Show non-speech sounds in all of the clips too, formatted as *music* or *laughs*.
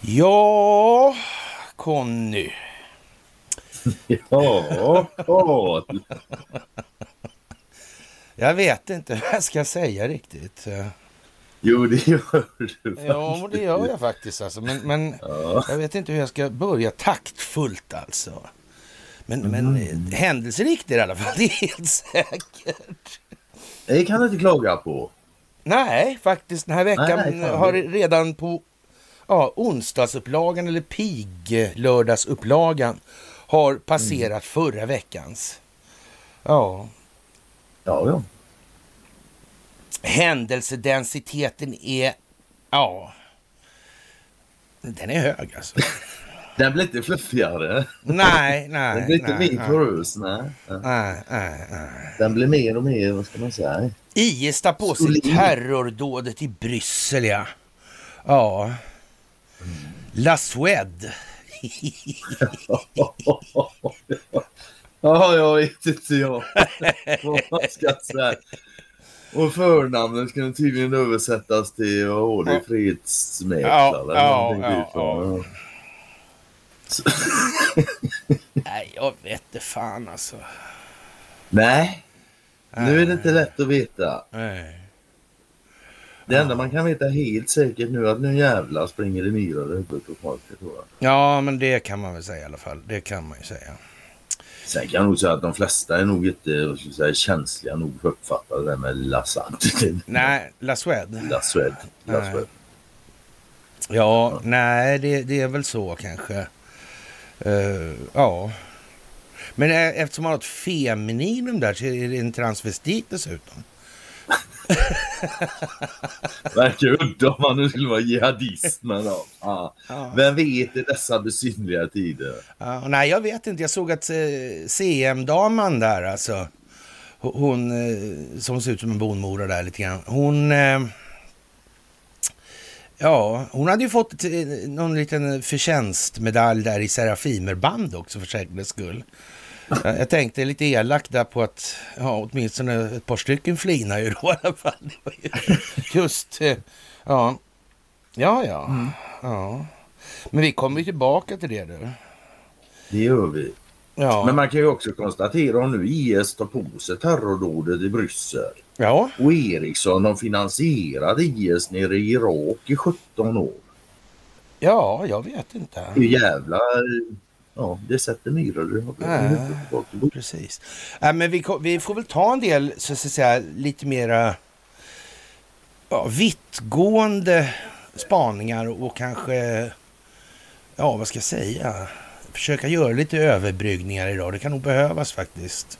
Ja, Conny. *laughs* Ja, Karl. Jag vet inte vad jag ska säga riktigt. Jo, det gör du. Ja, det gör jag faktiskt. Alltså. Men, men Ja. jag vet inte hur jag ska börja. Taktfullt alltså. Men, men eh, händelserikt är det i alla fall. *laughs* Det är helt säkert. Det kan du inte klaga på. Nej, faktiskt den här veckan Nej, fan. har redan på ja, onsdagsupplagan eller pig-lördagsupplagan har passerat Mm. förra veckans. Ja, Ja, ja. händelsedensiteten är, ja, den är hög alltså. *laughs* Den blir inte fluffigare. Nej, *laughs* nej, Den blir inte nej, mer porös. Nej. Nej. nej, nej. Den blir mer och mer, vad ska man säga? IS tar på sig terrordådet i Bryssel, ja. Ja. La Suède. *laughs* Ja, jag vet inte jag. vad man ska säga. Och förnamnet ska tydligen översättas till, vad var det, fredsmäklare? Ja, eller ja, ja, va? *laughs* Nej, jag vet det fan alltså. Nej, nu är det inte lätt att veta. Nej. Det enda man kan veta helt säkert nu är att nu jävlar springer det myror i huvudet på folk. Ja, men det kan man väl säga i alla fall. Det kan man ju säga. Sen kan jag nog säga att de flesta är nog inte säga, känsliga nog för att uppfatta det där med Lassad. *laughs* Nej, La Suède. Lasswed. Lasswed. Ja, nej, det, det är väl så kanske. Eh, ja. Men eftersom man har ett femininum där så är det en transvestit dessutom. *laughs* Verkar udda om man nu skulle vara jihadist. Men ja. Ja. Ja. Vem vet i dessa besynnerliga tider? Ja, nej, jag vet inte. Jag såg att eh, CM-damen där, alltså. ho- Hon eh, som ser ut som en bonmora där lite grann. Hon... Eh, ja, hon hade ju fått eh, någon liten förtjänstmedalj där i Serafimerband också för säkerhets skull. Jag tänkte lite elakt där på att ja, åtminstone ett par stycken flinar ju då i alla fall. Just, eh, ja. Ja, ja. ja. Men vi kommer ju tillbaka till det du. Det gör vi. Ja. Men man kan ju också konstatera om nu IS tar på sig terrordådet i Bryssel ja. och Ericsson de finansierade IS nere i Irak i 17 år. Ja, jag vet inte. Hur jävla... Ja, det sätter myror i huvudet. Precis. Äh, men vi, vi får väl ta en del, så att säga, lite mera ja, vittgående spaningar och kanske, ja vad ska jag säga, försöka göra lite överbryggningar idag. Det kan nog behövas faktiskt.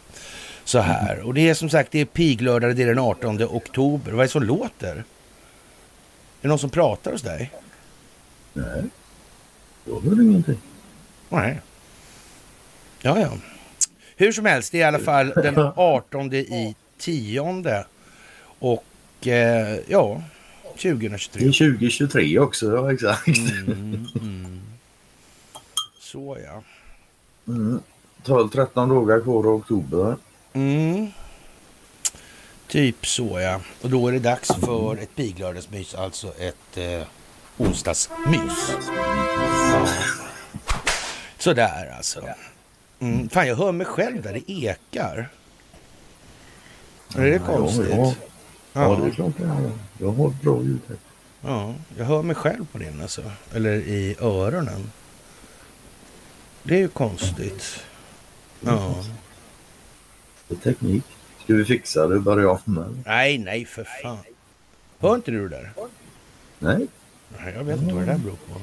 Så här. Och det är som sagt, det är piglördag, det är den 18 oktober. Vad är det som låter? Är det någon som pratar hos dig? Nej, jag hör ingenting. Nej. Ja, ja. Hur som helst, det är i alla fall den *laughs* 18 i tionde och eh, ja, Det är 2023. 2023 också, ja exakt. Mm, mm. Så ja. Mm. 12-13 dagar kvar av oktober. Mm. Typ så ja. Och då är det dags för ett piglördagsmys, alltså ett eh, onsdagsmys. Ja. Sådär alltså. Mm. Fan, jag hör mig själv där. Det ekar. Är det konstigt? Ja, ja. ja, det är klart jag har. Jag har ett bra ljud här. Ja, jag hör mig själv på den alltså. Eller i öronen. Det är ju konstigt. Ja. Det är teknik. Ska vi fixa det och börja om med? Nej, nej för fan. Hör inte du det där? Nej. Nej, jag vet inte vad det där beror på.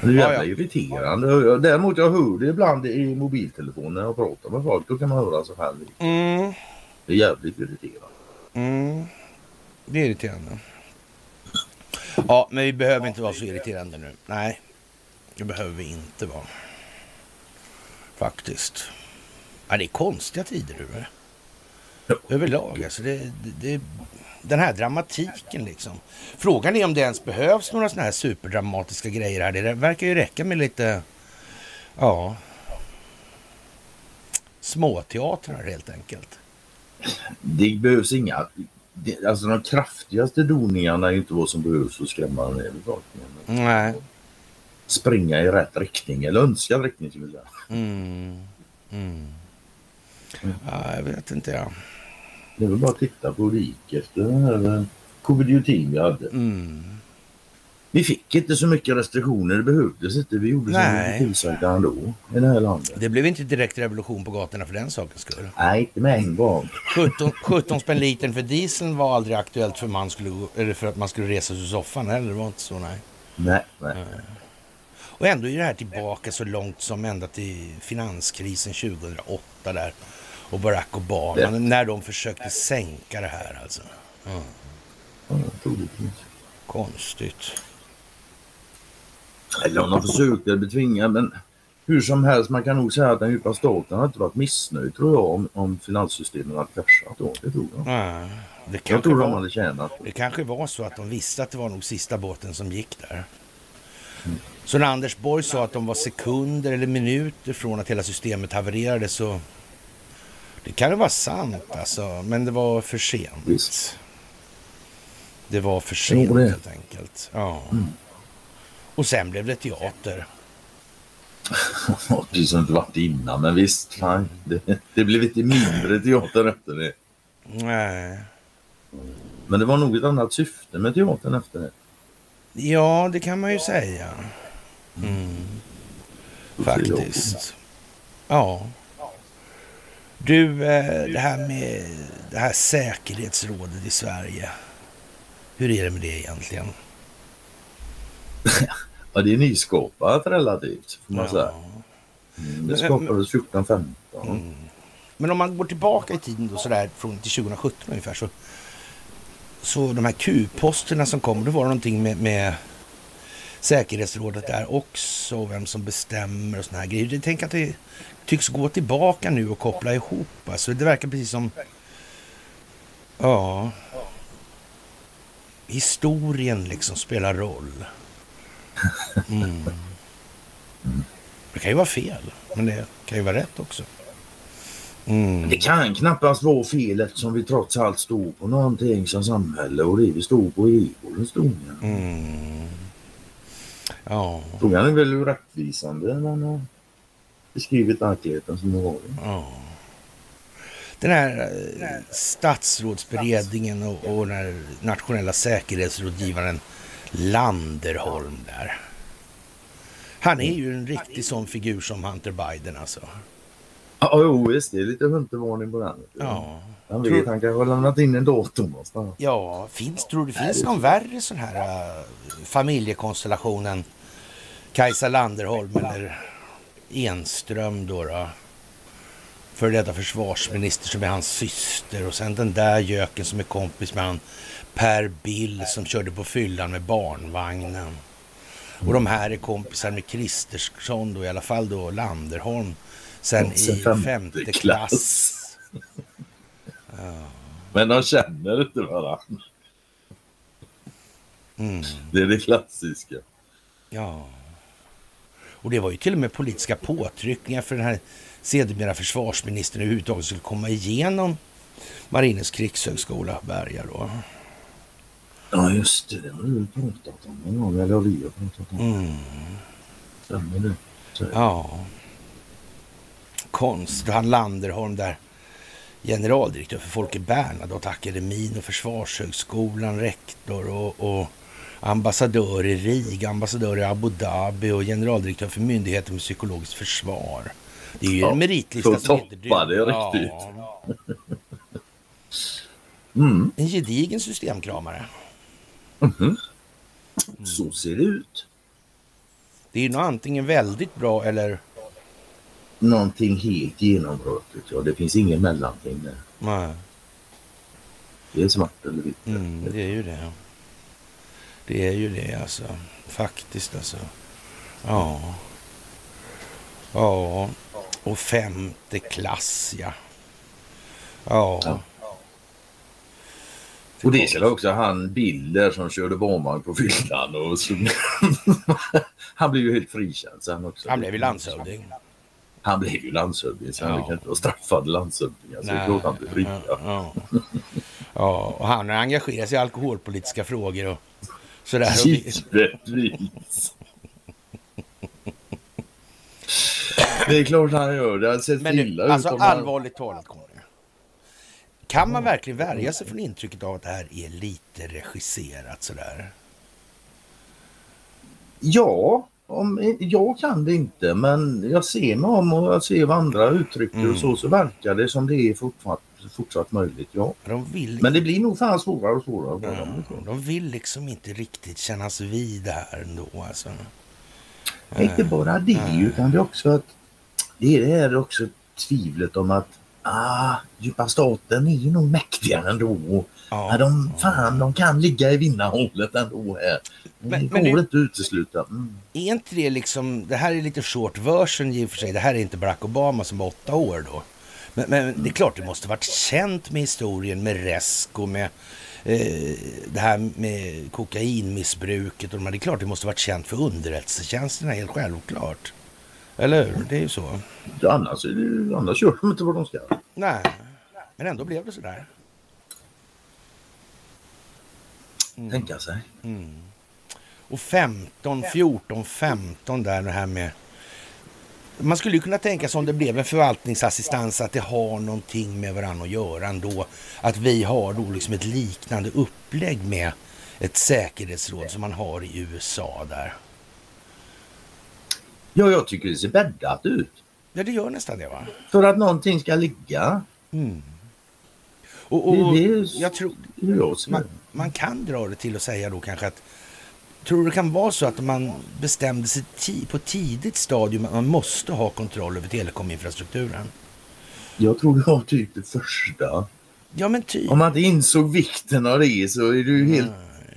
Det är jävla Ja, ja. irriterande. Däremot jag hör det ibland i mobiltelefonen när jag pratar med folk. Då kan man höra så här. Mm, Det är jävligt irriterande. mm. Det är irriterande. Ja, men vi behöver inte vara så irriterande nu. Nej, det behöver vi inte vara. Faktiskt. Ja, det är konstiga tider nu. Överlag alltså. Det, det, det, den här dramatiken liksom. Frågan är om det ens behövs några sådana här superdramatiska grejer här. Det verkar ju räcka med lite, ja, Småteatrar helt enkelt. Det behövs inga... Det, alltså de kraftigaste doningarna är inte vad som behövs för att skrämma ner befolkningen. Nej. Springa i rätt riktning, eller önskad riktning skulle jag säga. Mm. Mm. Ja, jag vet inte. Ja. Det är väl bara att titta på hur det gick efter den här eh, covid-19 vi hade. Mm. Vi fick inte så mycket restriktioner, det behövdes inte. Vi gjorde som vi Nej. tillsagda ändå i det här landet. Det blev inte direkt revolution på gatorna för den sakens skull. Nej, inte med en gång. 17, 17 spänn litern för dieseln var aldrig aktuellt för, man skulle, eller för att man skulle resa sig ur soffan heller. Det var inte så, nej. Nej, nej. Och ändå är det här tillbaka så långt som ända till finanskrisen 2008 där. Och Barack Obama, Ja. när de försökte sänka det här alltså. Troligtvis. konstigt. Eller om de försökte betvinga, men hur som helst, man kan nog säga att den djupa staten har inte varit missnöjd tror jag om, om finanssystemet hade kraschat då. Det tror jag. Ja, det, Jag tror de var, hade tjänat på det kanske var så att de visste att det var nog sista båten som gick där. Så när Anders Borg sa att de var sekunder eller minuter från att hela systemet havererade så... Det kan ju vara sant alltså, men det var för sent. Visst. Det var för sent. Mm. helt enkelt. Ja. Och sen blev det teater. *laughs* Precis som det varit innan, men visst. Fan, det, det blev lite mindre teater efter det. Nej. Men det var nog ett annat syfte med teatern efter det. Ja, det kan man ju säga. Mm. Faktiskt. Ja. Du, eh, det här med det här säkerhetsrådet i Sverige. Hur är det med det egentligen? *laughs* Ja, det är nyskapat relativt, får man Ja. säga. Mm, Det skapades 14-15. Mm. Men om man går tillbaka i tiden då sådär från till 2017 ungefär så så de här Q-posterna som kom, det var någonting med, med säkerhetsrådet där också, och vem som bestämmer och såna här grejer. Tänker att det tycks gå tillbaka nu och koppla ihop. Alltså det verkar precis som, ja, historien liksom spelar roll. Mm. Det kan ju vara fel, men det kan ju vara rätt också. Mm. Det kan knappast vara fel eftersom vi trots allt står på någonting som samhälle och det vi står på är vår historia. Mm. Ja, Frågan är väl hur rättvisande man har beskrivit verkligheten som den var. ja. Den här eh, statsrådsberedningen och, och den här nationella säkerhetsrådgivaren Landerholm där. Han är ju en riktig sån figur som Hunter Biden alltså. Ja, jo visst. Det är lite huntervarning på den. Ja. Han Tror- vet, han kanske har lämnat in en dator någonstans. Ja, finns, tror du det finns någon värre sån här uh, familjekonstellation än Kajsa Landerholm eller Enström då? då? För detta försvarsminister som är hans syster och sen den där göken som är kompis med han Per Bill som körde på fyllan med barnvagnen. Och de här är kompisar med Kristersson då, i alla fall då Landerholm. Sen i femte femte klass. klass. *laughs* Men de känner inte varandra. Mm. Det är det klassiska. Ja. Och det var ju till och med politiska påtryckningar för den här sedermera försvarsministern överhuvudtaget skulle komma igenom Marinens krigshögskola Berga då. Ja just det, det har du pratat om en gång. Eller har vi har pratat om. Mm. Stämmer det? Ja. Konst. Han Landerholm där. Generaldirektör för Folke Bernadotte-akademin och Försvarshögskolan, rektor och, och ambassadör i Riga, ambassadör i Abu Dhabi och generaldirektör för Myndigheten för psykologiskt försvar. Det är ju Ja, en meritlista som toppa det duga. riktigt. Ja, *laughs* Mm. en gedigen systemkramare. Mhm. Så ser det ut. Det är ju nog antingen väldigt bra eller... Någonting helt genombrottet. Ja, det finns ingen mellanting där. Nej. Det är svart eller vitt. Mm, det är ju det. Det är ju det alltså. Faktiskt alltså. Ja. Ja. Och femte klass ja. Ja. Ja. Och det skulle också han Bilder som körde barnvagn på fyllan och så... *laughs* Han blev ju helt frikänd sen också. Han blev ju landshövding. Han blev ju landshövding så han Ja. kan inte vara straffad landshövding. Alltså, det är klart han blir fria. Ja, ja. ja, och han har engagerat sig i alkoholpolitiska frågor och sådär. Givetvis. Det är klart han gör. Det har sett men illa ut alltså allvarligt talat. Kan man verkligen värja sig från intrycket av att det här är lite regisserat sådär? Ja, om, jag kan det inte men jag ser mig om och jag ser vad andra uttrycker Mm. och så, så verkar det som det är fortsatt, fortsatt möjligt. Ja. De vill, Men det blir nog fan svårare och svårare. ja, de vill liksom inte riktigt kännas vid det här ändå alltså. Inte bara det utan det är också att det är det här också tvivlet om att ah, djupa staten är ju nog mäktigare ändå. Ja, de, fan, de kan ligga i vinnarhålet ändå här. Men- det men går det- inte att utesluta. Mm. Är inte det liksom, det här är lite short version i och för sig. Det här är inte Barack Obama som var åtta år då. Men, men det är klart det måste varit känt med historien med Resk och med eh, det här med kokainmissbruket. Och de det är klart det måste varit känt för underrättelsetjänsterna, helt självklart. Eller hur? Det är ju så. Annars, annars gör de inte vad de ska. Nej, men ändå blev det sådär. Mm. Tänka sig. Och 15, 14, 15 där det här med... Man skulle ju kunna tänka sig om det blev en förvaltningsassistans att det har någonting med varandra att göra ändå. Att vi har då liksom ett liknande upplägg med ett säkerhetsråd som man har i USA där. Ja, jag tycker det ser bäddat ut. Ja, det gör nästan det va? För att någonting ska ligga. Och, och, Det- det är- jag tror, jag man, man kan dra det till att säga då kanske att Tror du det kan vara så att man bestämde sig på tidigt stadium att man måste ha kontroll över telekominfrastrukturen? Jag tror det var typ det första. Ja men typ. Om man inte insåg vikten av det så är det ju helt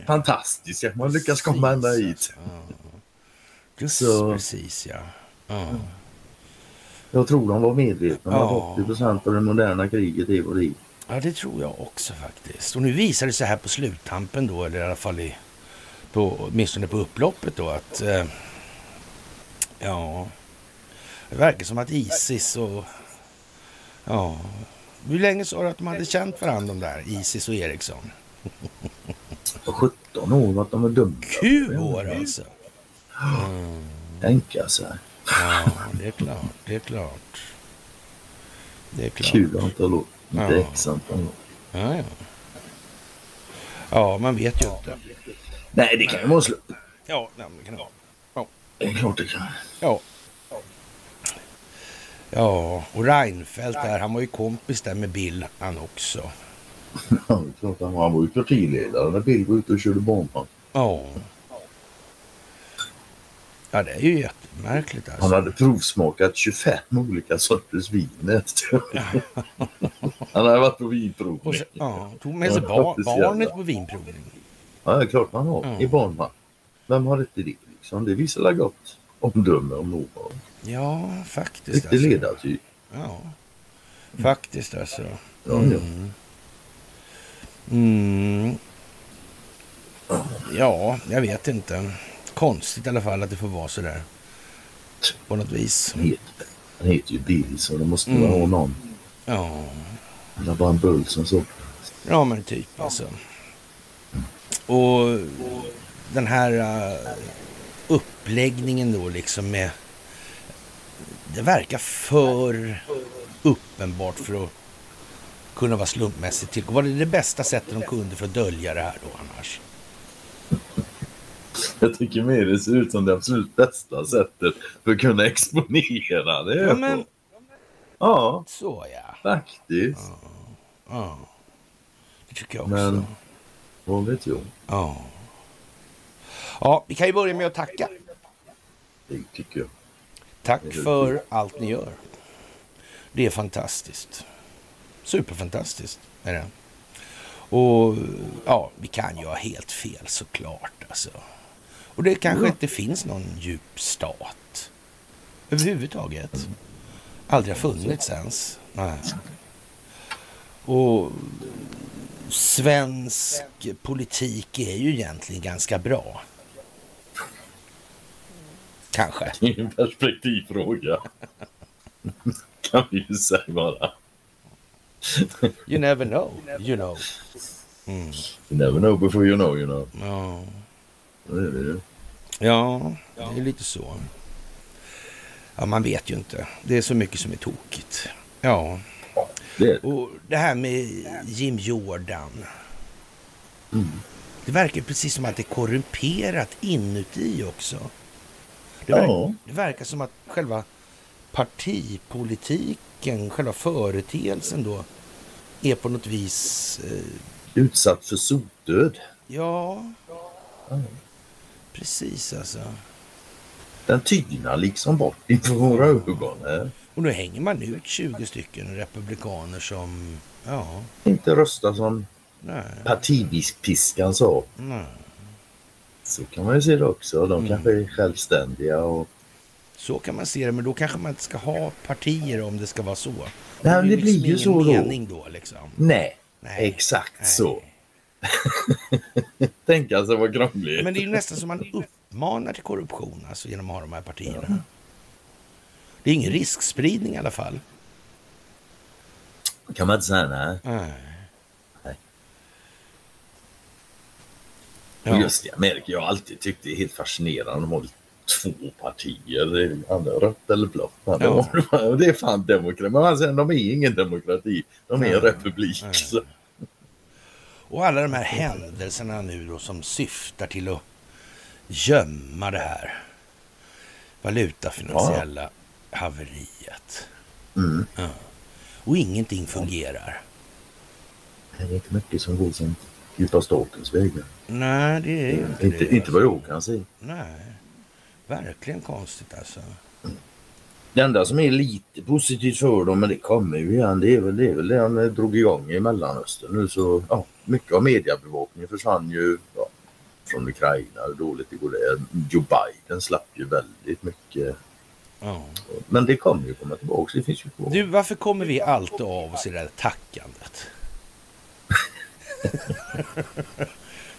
fantastiskt att man lyckas komma ända hit. Just så- precis ja. ja. Jag tror de var medvetna om Ja. att 80 procent av det moderna kriget är vad det är. Ja det tror jag också faktiskt. Och nu visar det sig här på sluttampen då, eller i alla fall i, på, åtminstone på upploppet då att eh, ja, det verkar som att Isis och ja, hur länge sa du att de hade känt varandra de där, Isis och Eriksson? För 17 år att de är dumma. Sju år alltså. Tänka sig. Ja, det är klart, det är klart. Det är klart. Kul antal år. Inte Ja. x antal år. Ja, ja. ja, man vet ju inte. Nej, det kan ju vara slump. Ja, nej, det kan det vara. Det är klart det kan. Ja. Ja, och Reinfeldt där, han var ju kompis där med Bill han också. *laughs* Ja, det är klart han var. Han var ju partiledare när Bill var ute och körde bana. Ja. Ja, det är ju jättemärkligt alltså. Han hade provsmakat 25 olika sorters vin efter. *laughs* Han hade varit på vinprovning. så, ja, tog med sig bar barnet på vinprovning. Ja, det är klart man har. Ja. I barnvagn. Vem har inte det liksom? Det visar väl gott omdöme om någon. Ja, faktiskt Riktig alltså. ledartyp. Ja, faktiskt alltså. Ja, ja. Mm. Mm. Ja, jag vet inte. Konstigt i alla fall att det får vara så där. På något vis. Han heter, han heter ju Bill så det måste Mm. ha någon. Ja, Han har bara en bull som så. ja men typ alltså. Och den här uh, uppläggningen då liksom med... Det verkar för uppenbart för att kunna vara slumpmässigt till. Var det det bästa sättet de kunde för att dölja det här då annars? Jag tycker mer det ser ut som det absolut bästa sättet för att kunna exponera det. Ja, men ja så ja. faktiskt. ja. Det tycker jag också. Men vad vet jag? Ja. Ja, vi kan ju börja med att tacka. Det tycker jag. Tack för allt ni gör. Det är fantastiskt. Superfantastiskt är det. Och ja, vi kan ju ha helt fel såklart alltså. Och det kanske inte finns någon djup stat överhuvudtaget. Aldrig har funnits ens. Nej. Och svensk politik är ju egentligen ganska bra. Kanske. Det är en perspektivfråga. kan vi ju säga bara. You never know, you know. Mm. You never know before you know, you know. Ja. Det är det. Ja, det är lite så. Ja, man vet ju inte. Det är så mycket som är tokigt. Ja. Och det här med Jim Jordan. Mm. Det verkar precis som att det är korrumperat inuti också. Det, verkar, Ja. det verkar som att själva partipolitiken, själva företeelsen då, är på något vis... Eh, Utsatt för sotdöd. ja, Ja. Precis alltså. Den tynar liksom bort inför våra ögon här. Och nu hänger man ut 20 stycken republikaner som... Ja, Inte rösta som nej, partipiskan sa. nej. Så kan man ju se det också. De Mm. kanske är självständiga och Så kan man se det, men då kanske man inte ska ha partier om det ska vara så. Nej, det liksom blir ju ingen så då. mening då liksom. nej, Nej. exakt Nej. så. *laughs* Tänk alltså vad krångligt. Men det är ju nästan som man uppmanar till korruption alltså, genom att ha de här partierna. Det är ingen riskspridning i alla fall. kan man inte säga nej. Nej. Nej. Ja. Just i Amerika, jag har alltid tyckt det är helt fascinerande. De har två partier. Andra rött eller blått. Ja. Ja. Det är fan demokrati. Men alltså, de är ingen demokrati. De är en republik. Nej. Och alla de här händelserna nu då som syftar till att gömma det här valutafinansiella haveriet. Mm. Och ingenting fungerar. Det är inte mycket som går som djupa statens vägar. Nej, det är ju inte, Inte, det. inte vad jag kan se. Nej, verkligen konstigt alltså. Det enda som är lite positivt för dem, men det kommer ju igen, det är väl det, är väl det han eh, drog igång i Mellanöstern nu så, ja, mycket av mediebevakningen försvann ju ja, från Ukraina, hur dåligt det går där. Joe Biden slapp ju väldigt mycket. Ja. Men det kommer ju komma tillbaka, det finns ju kvar. Du, varför kommer vi alltid av oss i det där tackandet? *laughs*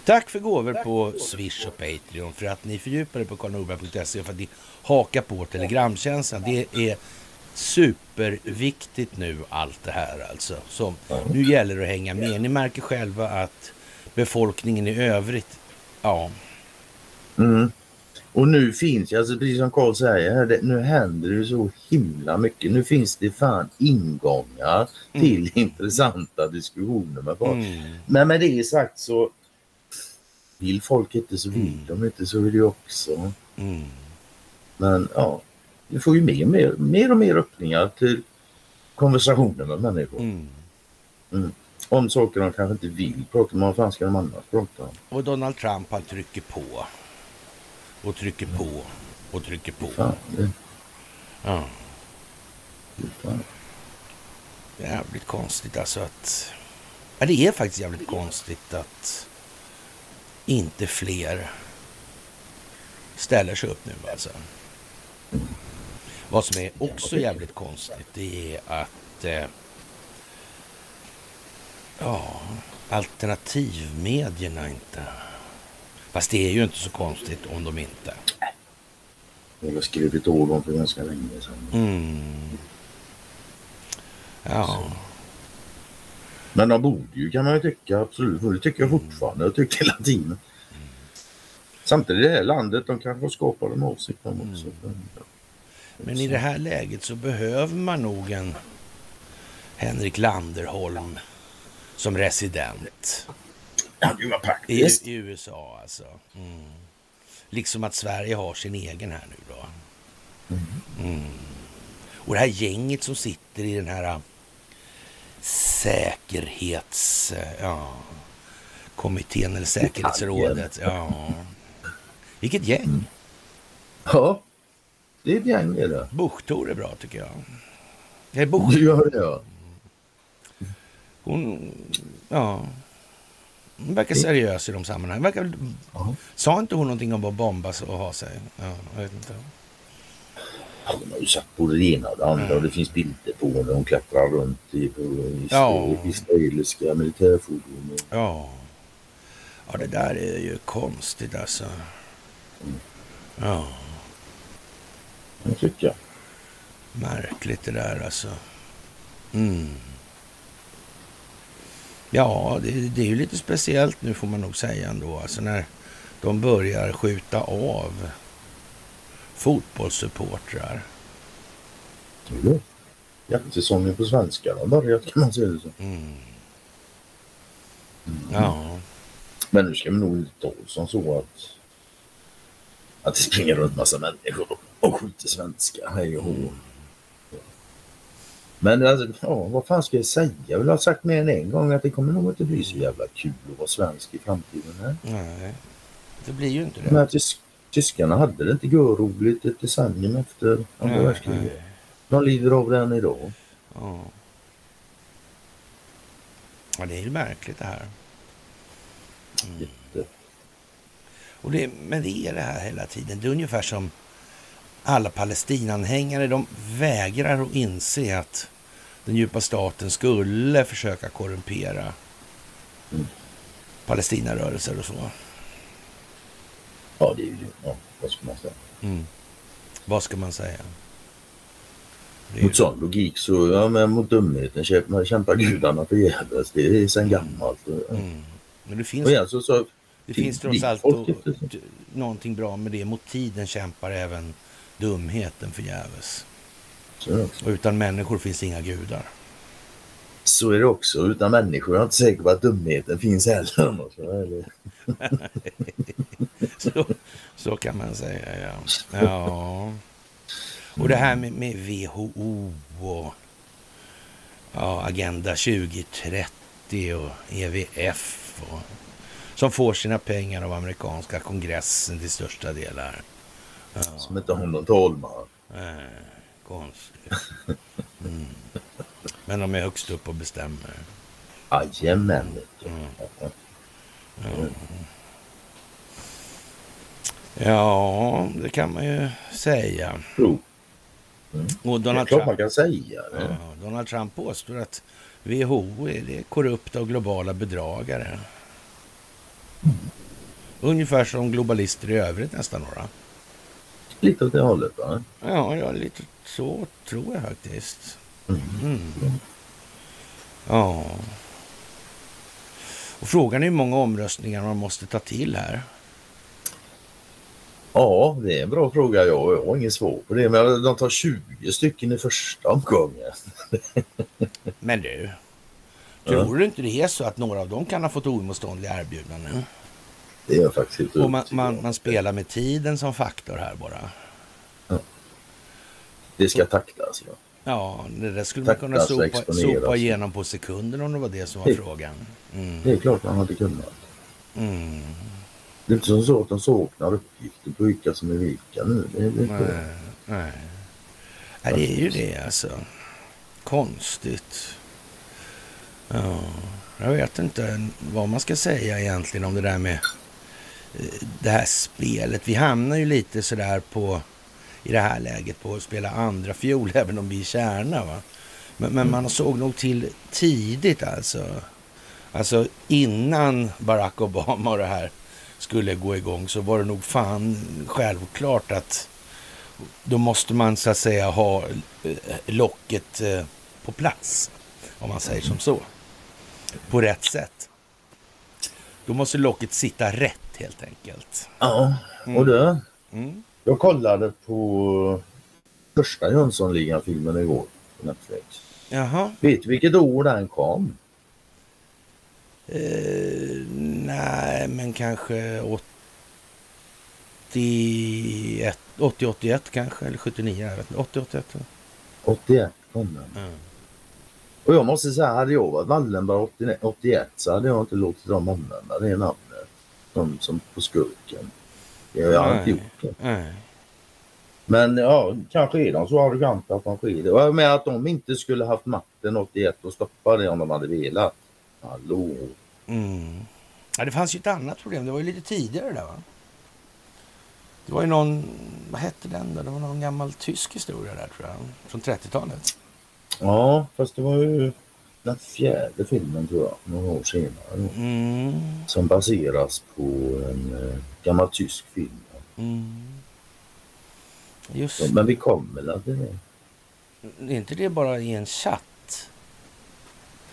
Tack för gåvor på Swish och Patreon för att ni fördjupar er på karlnorberg.se och för att ni hakar på telegramtjänsten. Det är superviktigt nu allt det här alltså. Så nu gäller det att hänga med. Ni märker själva att befolkningen i övrigt, ja, Mm. Och nu finns ju, alltså precis som Carl säger, här, det, nu händer det ju så himla mycket. Nu finns det fan ingångar till *laughs* intressanta diskussioner med folk. mm, Men med det sagt så vill folk inte så vill Mm. de inte så vill jag också. mm, Men ja, vi får ju mer, mer, mer och mer öppningar till konversationer med människor. mm. Om saker de kanske inte vill prata om, vad fan ska de annars prata om? Och Donald Trump han trycker på. Och trycker på. Och trycker på. Fan, det, Ja. det, fan. Jävligt konstigt alltså att... Ja, det är faktiskt jävligt konstigt att inte fler ställer sig upp nu alltså. Vad som är också jävligt konstigt det är att... Eh, ja, alternativmedierna inte... Fast det är ju inte så konstigt om de inte... Jag har skrivit ord om för ganska länge sedan. Mm. Ja, Men de borde ju kan man ju tycka absolut. Det tycker jag fortfarande. Jag tycker hela tiden. Samtidigt i det här landet, de kanske skapar de åsikterna också. Men i det här läget så behöver man nog en Henrik Landerholm som resident Ja, det var i, praktiskt. i USA alltså. Mm. Liksom att Sverige har sin egen här nu då. Mm. Och det här gänget som sitter i den här säkerhets... äh, Ja, kommittén eller säkerhetsrådet. Ja. Vilket gäng. Ja, det är ett gäng det där. Buchtor är bra tycker jag. Det är. Du gör det ja. Hon, ja, hon verkar seriös i de sammanhangen. Verkar, Ja. sa inte hon någonting om att bombas och ha sig? Ja, jag vet inte. De har ju sagt både det ena och det andra och det finns bilder på när de klättrar runt i, på Ja. israeliska militärfordon. Ja. ja, det där är ju konstigt alltså. Ja, Det tycker jag. Märkligt det där alltså. Mm. Ja, det, det, är ju lite speciellt nu får man nog säga ändå. Alltså när de börjar skjuta av fotbollssupportrar. Jo, jaktsäsongen på svenska har börjat kan man säga det så. Mm. Mm. Ja. Men nu ska vi nog inte ta som så att att det springer runt massa människor och skjuter svenska. Hej och hå. Men alltså, ja, vad fan ska jag säga? Jag vill ha sagt mer än en gång att det kommer nog inte bli så jävla kul att vara svensk i framtiden. Här. Nej, det blir ju inte det. Men tys tyskarna hade det inte roligt ett decennium efter andra världskriget. De lider av det än idag. Ja. ja, det är ju märkligt det här. Mm. Och det, men det är det här hela tiden. Det är ungefär som alla Palestinanhängare. De vägrar att inse att den djupa staten skulle försöka korrumpera mm. Palestinarörelser och så. Ja, det är ju ja, vad ska man säga? Mm. Vad ska man säga? Mot sån logik så, ja men mot dumheten kämpar, kämpar gudarna förgäves. Det är sen gammalt. Mm. Men det finns, och igen, så, så, det finns trots allt och, någonting bra med det. Mot tiden kämpar även dumheten förgäves. Och utan människor finns inga gudar. Så är det också. Utan människor är jag inte säker på att dumheten finns heller. *laughs* *laughs* *laughs* så, så kan man säga, ja. ja. Och det här med, med WHO och ja, Agenda 2030 och EVF och, som får sina pengar av amerikanska kongressen till största delar. Ja. Som inte har någon talman. Nej, konstigt. Mm. Men de är högst upp och bestämmer. Jajamän. Mm. Mm. Ja, det kan man ju säga. Mm. Och Donald det är klart man kan säga det. Ja, Donald Trump påstår att WHO är det korrupta och globala bedragare. Mm. Ungefär som globalister i övrigt nästan några. Lite åt det hållet va? Ja, ja lite så tror jag faktiskt. Mm. mm. Ja. Och frågan är hur många omröstningar man måste ta till här. Ja, det är en bra fråga. Jag har inget svar på det. Men de tar 20 stycken i första omgången. *laughs* Men du, tror ja. du inte det är så att några av dem kan ha fått oemotståndliga erbjudanden? Det är jag faktiskt helt Och man, man, man, spelar med tiden som faktor här bara. Ja. Det ska taktas, ja. Ja, det där skulle man kunna sopa, sopa igenom på sekunder om det var det som var det, frågan. Mm. Det är klart man hade kunnat. Mm. Det är inte så att de saknar uppgifter på vilka som är vilka nu. Det är nej, nej. nej, det är ju det alltså. Konstigt. Ja, jag vet inte vad man ska säga egentligen om det där med eh, det här spelet. Vi hamnar ju lite sådär på i det här läget på att spela andra fiol *laughs* även om vi är kärna. Va? Men, men man såg nog till tidigt alltså. Alltså innan Barack Obama och det här skulle gå igång så var det nog fan självklart att då måste man så att säga ha eh, locket eh, på plats. Om man säger som så. På rätt sätt. Då måste locket sitta rätt helt enkelt. Ja, och det. Mm. Jag kollade på första Jönssonligan-filmen igår på Netflix. Jaha. Vet du vilket år den kom? Eh, nej, men kanske 81, 80, 81 kanske, eller 79, jag vet inte. 80, 81. 81 kom den. Mm. Och jag måste säga, hade jag varit Wallenberg 81 så hade jag inte låtit dem använda det namnet. De som på skurken. Jag har inte gjort det. Nej. Men ja, kanske är de så arroganta att de sker det. Med att de inte skulle haft makten 81 och stoppa det om de hade velat. Hallå? Mm. Ja, det fanns ju ett annat problem. Det var ju lite tidigare där va? Det var ju någon, vad hette den då? Det var någon gammal tysk historia där tror jag. Från 30-talet. Ja, fast det var ju den fjärde filmen tror jag, några år senare. Mm. Som baseras på en eh, gammal tysk film. Mm. Just. Ja, men vi kommer väl till det. Är inte det bara i en chatt?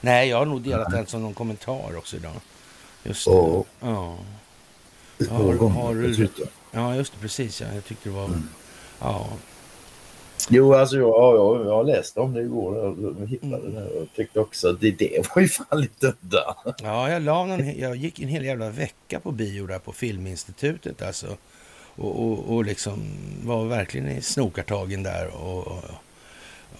Nej, jag har nog delat den som någon kommentar också idag. Just det. Ja. Ja. Ett par gånger har du- ja, just det. Precis. Ja. Jag tyckte det var... Mm. Ja. Jo, alltså jag, ja, jag, jag läste om det igår och hittade det och tyckte också att det, det var ju fan lite udda. Ja, jag, la någon, jag gick en hel jävla vecka på bio där på Filminstitutet alltså. Och, och, och liksom var verkligen i snokartagen där. Och, och,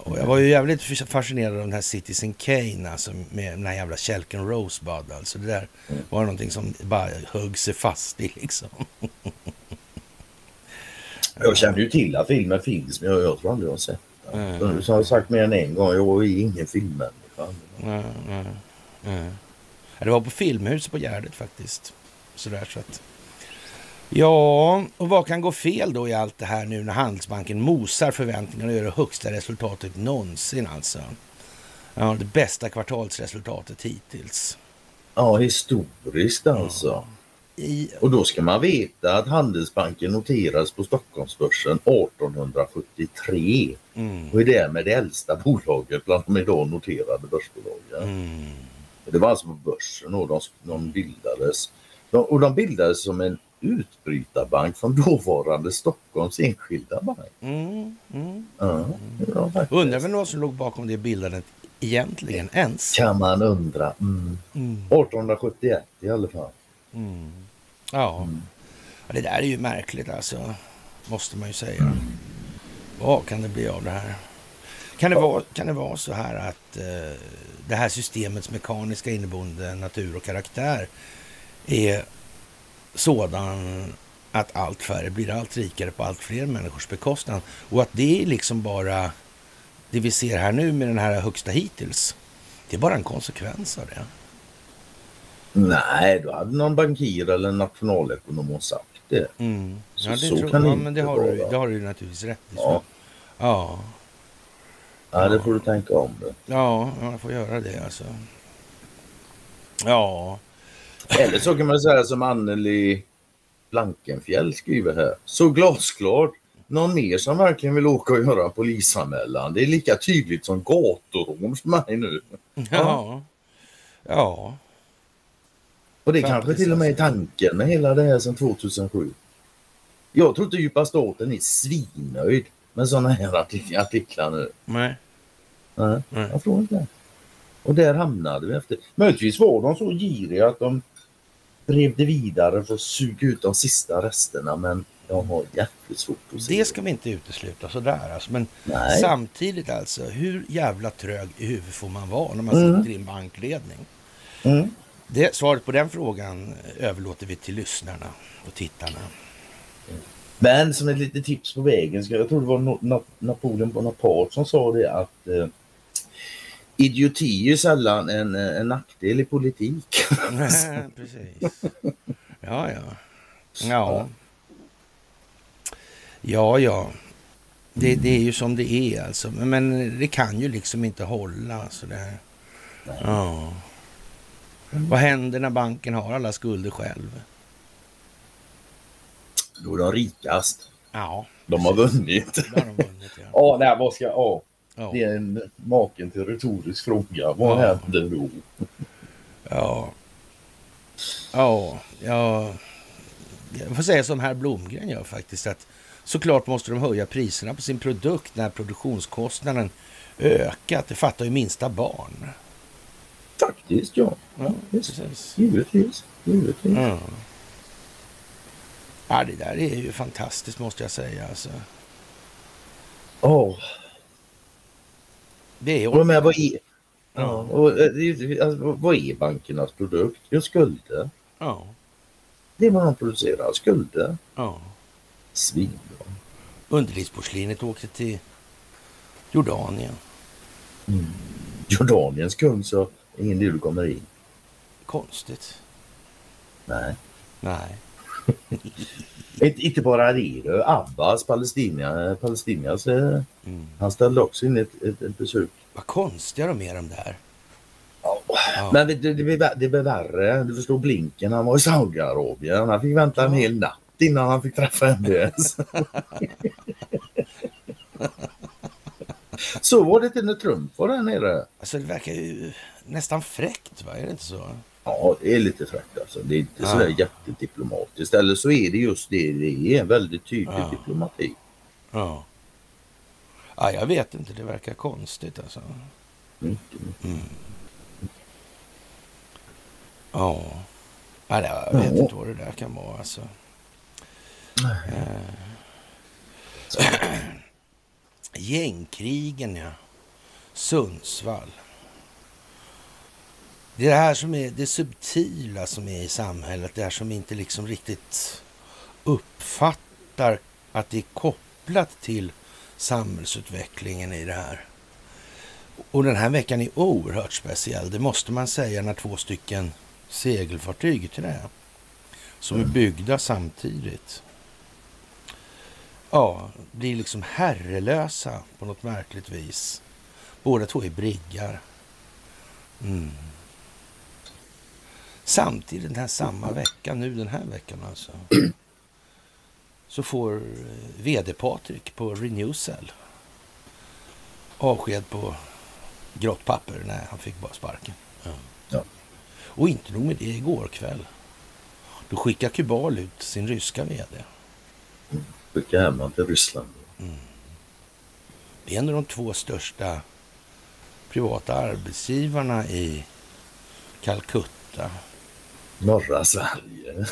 och jag var ju jävligt fascinerad av den här Citizen Kane alltså med den här jävla kälken Rosebud. Alltså det där Mm. var någonting som bara högg sig fast i liksom. *laughs* Jag känner ju till att filmen finns men jag, jag tror aldrig jag har sett den. Mm. Som jag sagt mer än en gång, jag är ingen filmmänniska. Nej, nej. Ja, Det var på Filmhuset på Gärdet faktiskt. Sådär så att... Ja, och vad kan gå fel då i allt det här nu när Handelsbanken mosar förväntningarna och gör det högsta resultatet någonsin alltså? Ja, det bästa kvartalsresultatet hittills. Ja, historiskt alltså. I, Och då ska man veta att Handelsbanken noterades på Stockholmsbörsen 1873 mm, och är därmed det äldsta bolaget bland de idag noterade börsbolagen. mm, Det var alltså på börsen och de, de bildades. De, och de bildades som en utbrytarbank från dåvarande Stockholms enskilda bank. mm, mm. Ja, faktiskt. Undrar vem det var som låg bakom det bildandet egentligen ens? Kan man undra. Mm. Mm, 1871 i alla fall. mm. Ja. Mm. Ja, det där är ju märkligt alltså, måste man ju säga. Vad kan det bli av det här? Kan det, vara, kan det vara så här att eh, det här systemets mekaniska inneboende natur och karaktär är sådan att allt färre blir allt rikare på allt fler människors bekostnad och att det är liksom bara det vi ser här nu med den här högsta hittills. Det är bara en konsekvens av det. Nej, då hade någon bankir eller nationalekonom sagt det. Mm. Så- Ja, det så tror, kan ja, men det har, du, vara. det har du naturligtvis rätt i. Ja. Ja. Ja, det får du tänka om det. Ja, jag får göra det alltså. Ja, Eller så kan man säga som Anneli Blankenfjell skriver här. Så glasklart. Någon mer som verkligen vill åka och göra en polisanmälan. Det är lika tydligt som gaturån för mig nu. ja, ja. Och det Faktiskt, kanske till och med är tanken med hela det här sedan 2007. Jag tror inte djupa staten är svinnöjd med sådana här artik- artiklar nu. Nej, Nej, Nej. jag tror inte. Och där hamnade vi efter. Möjligtvis var de så giriga att de drev det vidare för att suga ut de sista resterna men jag har jävligt svårt att se det ska vi inte utesluta sådär alltså. Men Nej. samtidigt alltså, hur jävla trög i huvudet får man vara när man Mm. sitter i en bankledning? Mm. Det, svaret på den frågan överlåter vi till lyssnarna och tittarna. Men som ett litet tips på vägen, jag tror det var Napoleon Bonaparte som sa det att eh, idioti är sällan en, eh, en nackdel i politik. *laughs* Precis. Ja, ja. Ja. Ja, ja. Det, det är ju som det är alltså. Men, men det kan ju liksom inte hålla sådär. Ja. Vad händer när banken har alla skulder själv? Då är de rikast. Ja, De har vunnit. har de vunnit. Ja. *laughs* Ja, nej, vad ska... Ja, Ja. det är en maken till retorisk fråga. Vad Ja. händer då? Ja. Ja, ja. Jag får säga som herr Blomgren gör faktiskt. att Såklart måste de höja priserna på sin produkt när produktionskostnaden ökat. Det fattar ju minsta barn. Faktiskt, ja. Ja, precis. Givetvis. Givetvis. Ja. ja, det där är ju fantastiskt måste jag säga. Alltså. Ja, Det och är... med vad är... Ja. Och, eh, alltså, vad är bankernas produkt? Ja, skulder. Ja, Det är vad de producerar. Skulder. ja. Svinbra. Underlivsporslinet åkte till Jordanien. Jordaniens kung så ingen du kommer in. Konstigt. Nej. Nej. *laughs* Inte, bara det. Abbas, Palestina, Palestinias, eh, Mm. han ställde också in ett, ett, ett besök. Vad konstiga de är de där. Ja. Men det, vä- det blir värre. Du förstår Blinken, han var i Saudiarabien. Han fick vänta en hel natt innan han fick träffa MBS. *laughs* så var det inte när Trump var där nere. Alltså det verkar ju nästan fräckt, va? Är det inte så? Ja, det är lite fräckt alltså. Det är inte sådär ja. jättediplomatiskt. Eller så är det just det. Det är en väldigt tydlig ja. diplomati. Ja. ja, jag vet inte. Det verkar konstigt alltså. Mm. Ja. ja, jag vet inte vad det där kan vara alltså. Eh. *clears throat* Gängkrigen, ja. Sundsvall. Det är det här som är det subtila som är i samhället. Det här som inte liksom riktigt uppfattar att det är kopplat till samhällsutvecklingen i det här. Och den här veckan är oerhört speciell. Det måste man säga när två stycken segelfartyg i trä som är byggda samtidigt ja, blir liksom herrelösa på något märkligt vis. Båda två är briggar. Mm. Samtidigt den här samma vecka, nu den här veckan alltså, så får eh, vd Patrik på Renewcell avsked på grått papper. Nej, han fick bara sparken. Ja. Ja. Och inte nog med det, igår kväll. Då skickar Kubal ut sin ryska vd. Skicka hem honom till Ryssland. Mm. Det är en av de två största privata arbetsgivarna i Calcutta. Norra Sverige.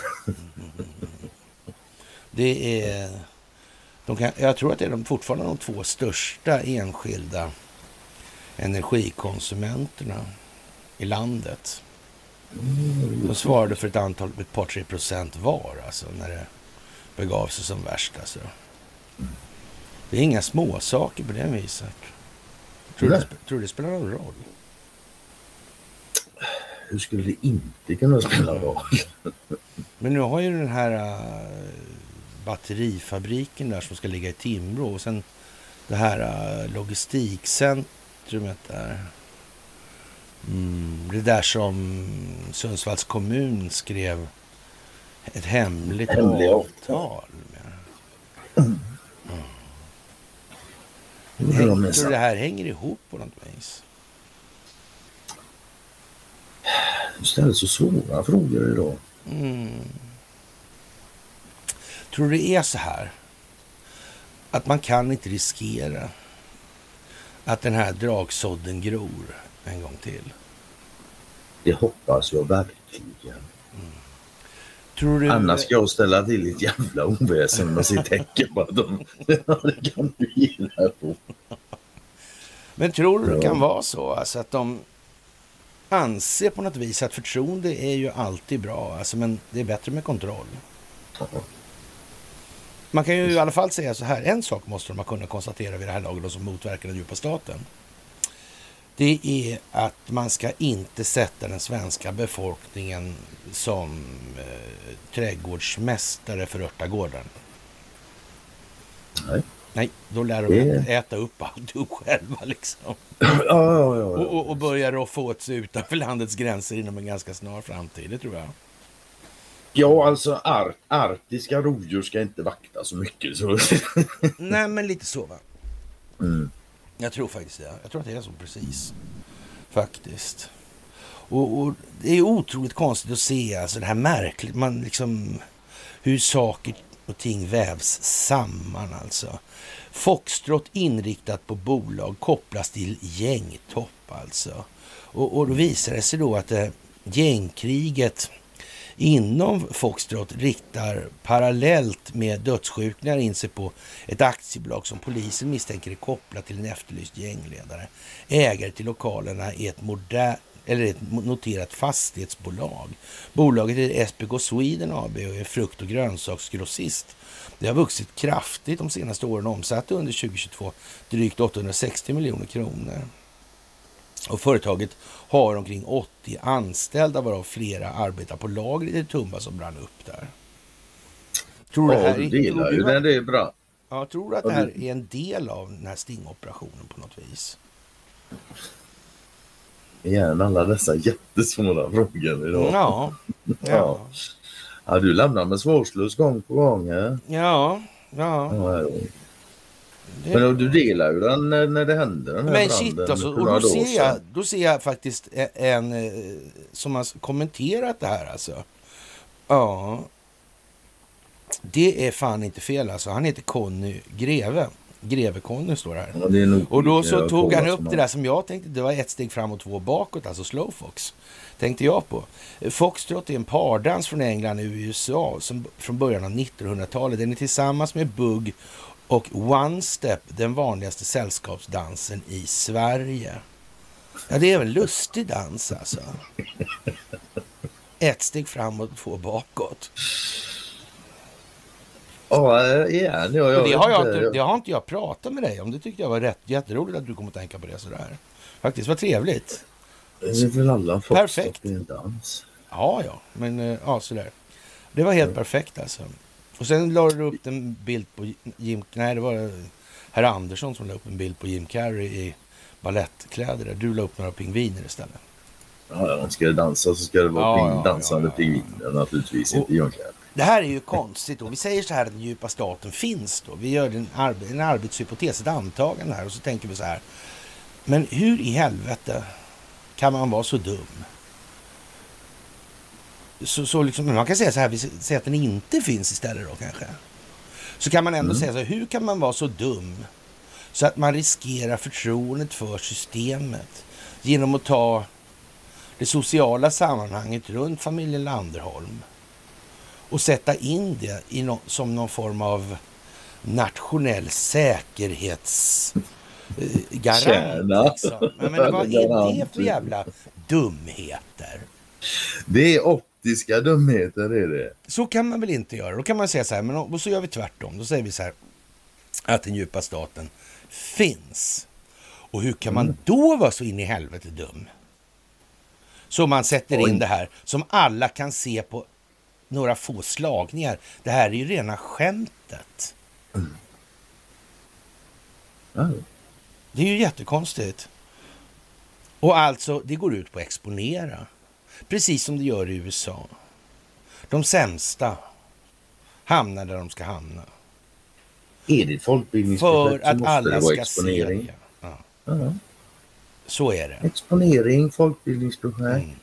Det är... De kan, jag tror att det är de, fortfarande de två största enskilda energikonsumenterna i landet. De svarade för ett antal, ett par tre procent var alltså när det begav sig som värst alltså. Det är inga små saker på det viset. Tror du, tror du det spelar någon roll? Hur skulle det inte kunna spela roll? Men nu har ju den här uh, batterifabriken där som ska ligga i Timrå och sen det här uh, logistikcentrumet där. Mm, det där som Sundsvalls kommun skrev ett hemligt Hemlig avtal med. Mm. Mm. Jag tror det här hänger ihop på något vis. Du ställer så svåra frågor idag. Mm. Tror du det är så här? Att man kan inte riskera att den här dragsådden gror en gång till? Det hoppas jag verkligen. Du... Annars ska jag ställa till ett jävla oväsen med sitt att de... *laughs* det kan du gilla på. Men tror du det kan vara så alltså att de anser på något vis att förtroende är ju alltid bra, alltså, men det är bättre med kontroll. Man kan ju i alla fall säga så här, en sak måste de ha kunnat konstatera vid det här laget som motverkar den djupa staten det är att man ska inte sätta den svenska befolkningen som eh, trädgårdsmästare för örtagården. Nej. Nej, då lär de det... äta upp alltihop själva liksom. *laughs* Ja, ja, ja, och, och, att få åt sig utanför landets gränser inom en ganska snar framtid, det tror jag. Ja, alltså ar arktiska rovdjur ska inte vakta så mycket. Så. *laughs* Nej, men lite så va. Mm. Jag tror faktiskt det. Jag tror att det är så precis. Faktiskt. Och, och, det är otroligt konstigt att se alltså det här märkligt, man liksom hur saker och ting vävs samman alltså. Foxtrot inriktat på bolag kopplas till gängtopp alltså. Och, och då visar det sig då att det, gängkriget inom Foxtrot riktar parallellt med dödsskjutningar in sig på ett aktiebolag som polisen misstänker är kopplat till en efterlyst gängledare. Ägare till lokalerna är ett modernt eller ett noterat fastighetsbolag. Bolaget är SPK Sweden AB och är frukt och grönsaksgrossist. Det har vuxit kraftigt de senaste åren och omsatte under 2022 drygt 860 miljoner kronor. Och företaget har omkring 80 anställda varav flera arbetar på lagret i Tumba som brann upp där. Tror ja, det här, du delar ju den, det är bra. Ja, tror du att det här är en del av den här stingoperationen på något vis? Igen alla dessa jättesvåra frågor idag. Ja. ja. ja. Ja du lämnar med svårslös gång på gång. Ja, ja. ja. ja Det... Men du delar ju den när, när det hände den här Men shit alltså, och då ser, jag, då ser jag faktiskt en, en som har kommenterat det här alltså. Ja, det är fan inte fel alltså. Han heter Conny Greve. Greve-Conny står det här. Ja, och då så tog han upp det där som jag tänkte, det var ett steg fram och två bakåt, alltså slowfox. Tänkte jag på. Foxtrot är en pardans från England i USA som, från början av 1900-talet. Den är tillsammans med bugg och one step den vanligaste sällskapsdansen i Sverige. Ja, det är en lustig dans alltså. Ett steg framåt och två bakåt. Ja, igen. Ja, jag det, har jag inte, det har inte jag pratat med dig om. Det tyckte jag var rätt, jätteroligt att du kom att tänka på det sådär. Faktiskt, vad trevligt. Det är väl alla folk Perfekt. i en dans. Ja, ja, men eh, ja, sådär. Det var helt ja. perfekt alltså. Och sen la du upp en bild på Jim... Nej, det var herr Andersson som la upp en bild på Jim Carrey i ballettkläder. Du la upp några pingviner istället. Ja, ska det dansa så ska det vara ja, ping, dansande ja, ja, pingviner naturligtvis, inte Jim Carrey. Det här är ju konstigt. Då. Vi säger så här att den djupa staten finns. Då. Vi gör en, arbe en arbetshypotes, ett antagande här och så tänker vi så här. Men hur i helvete kan man vara så dum? Så, så liksom, man kan säga så här, vi säger att den inte finns istället då kanske. Så kan man ändå mm. säga så här, hur kan man vara så dum så att man riskerar förtroendet för systemet genom att ta det sociala sammanhanget runt familjen Landerholm och sätta in det no som någon form av nationell säkerhetsgarant. Liksom. Men, men vad är det för jävla dumheter? Det är optiska dumheter, är det. Så kan man väl inte göra. Då kan man säga så här, men och så gör vi tvärtom. Då säger vi så här, att den djupa staten finns. Och hur kan man mm. då vara så in i helvete dum? Så man sätter in det här som alla kan se på några få slagningar. Det här är ju rena skämtet. Mm. Mm. Det är ju jättekonstigt. Och alltså, det går ut på att exponera. Precis som det gör i USA. De sämsta hamnar där de ska hamna. Är det folkbildningsprojekt För att alla ska exponering. se det. Ja. Så är det. Exponering, folkbildningsprojekt. Mm.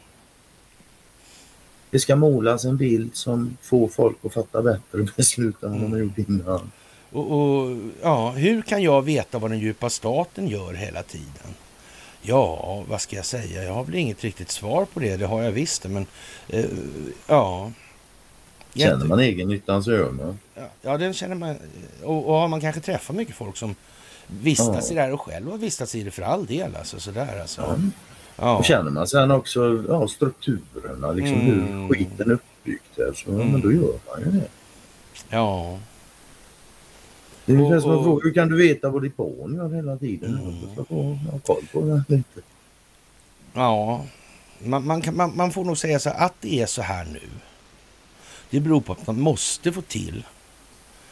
Det ska målas en bild som får folk att fatta bättre beslut än vad de har gjort innan. Och, och, ja, hur kan jag veta vad den djupa staten gör hela tiden? Ja, vad ska jag säga? Jag har väl inget riktigt svar på det. Det har jag visst men eh, ja. Känner man egen nyttan så gör man. Ja, ja, den känner man. Och, och har man kanske träffat mycket folk som vistas ja. i det här och själv har vistats i det för all del. Alltså, sådär, alltså. Ja. Ja. Och känner man sen också ja, strukturerna, liksom mm. hur skiten är uppbyggt här, så mm. men då gör man ju det. Ja. Det är ungefär som att fråga, hur kan du veta vad ditt barn gör hela tiden? Mm. Du ska få ha koll på det lite. Ja, man, man, kan, man, man, får nog säga så här, att det är så här nu. Det beror på att man måste få till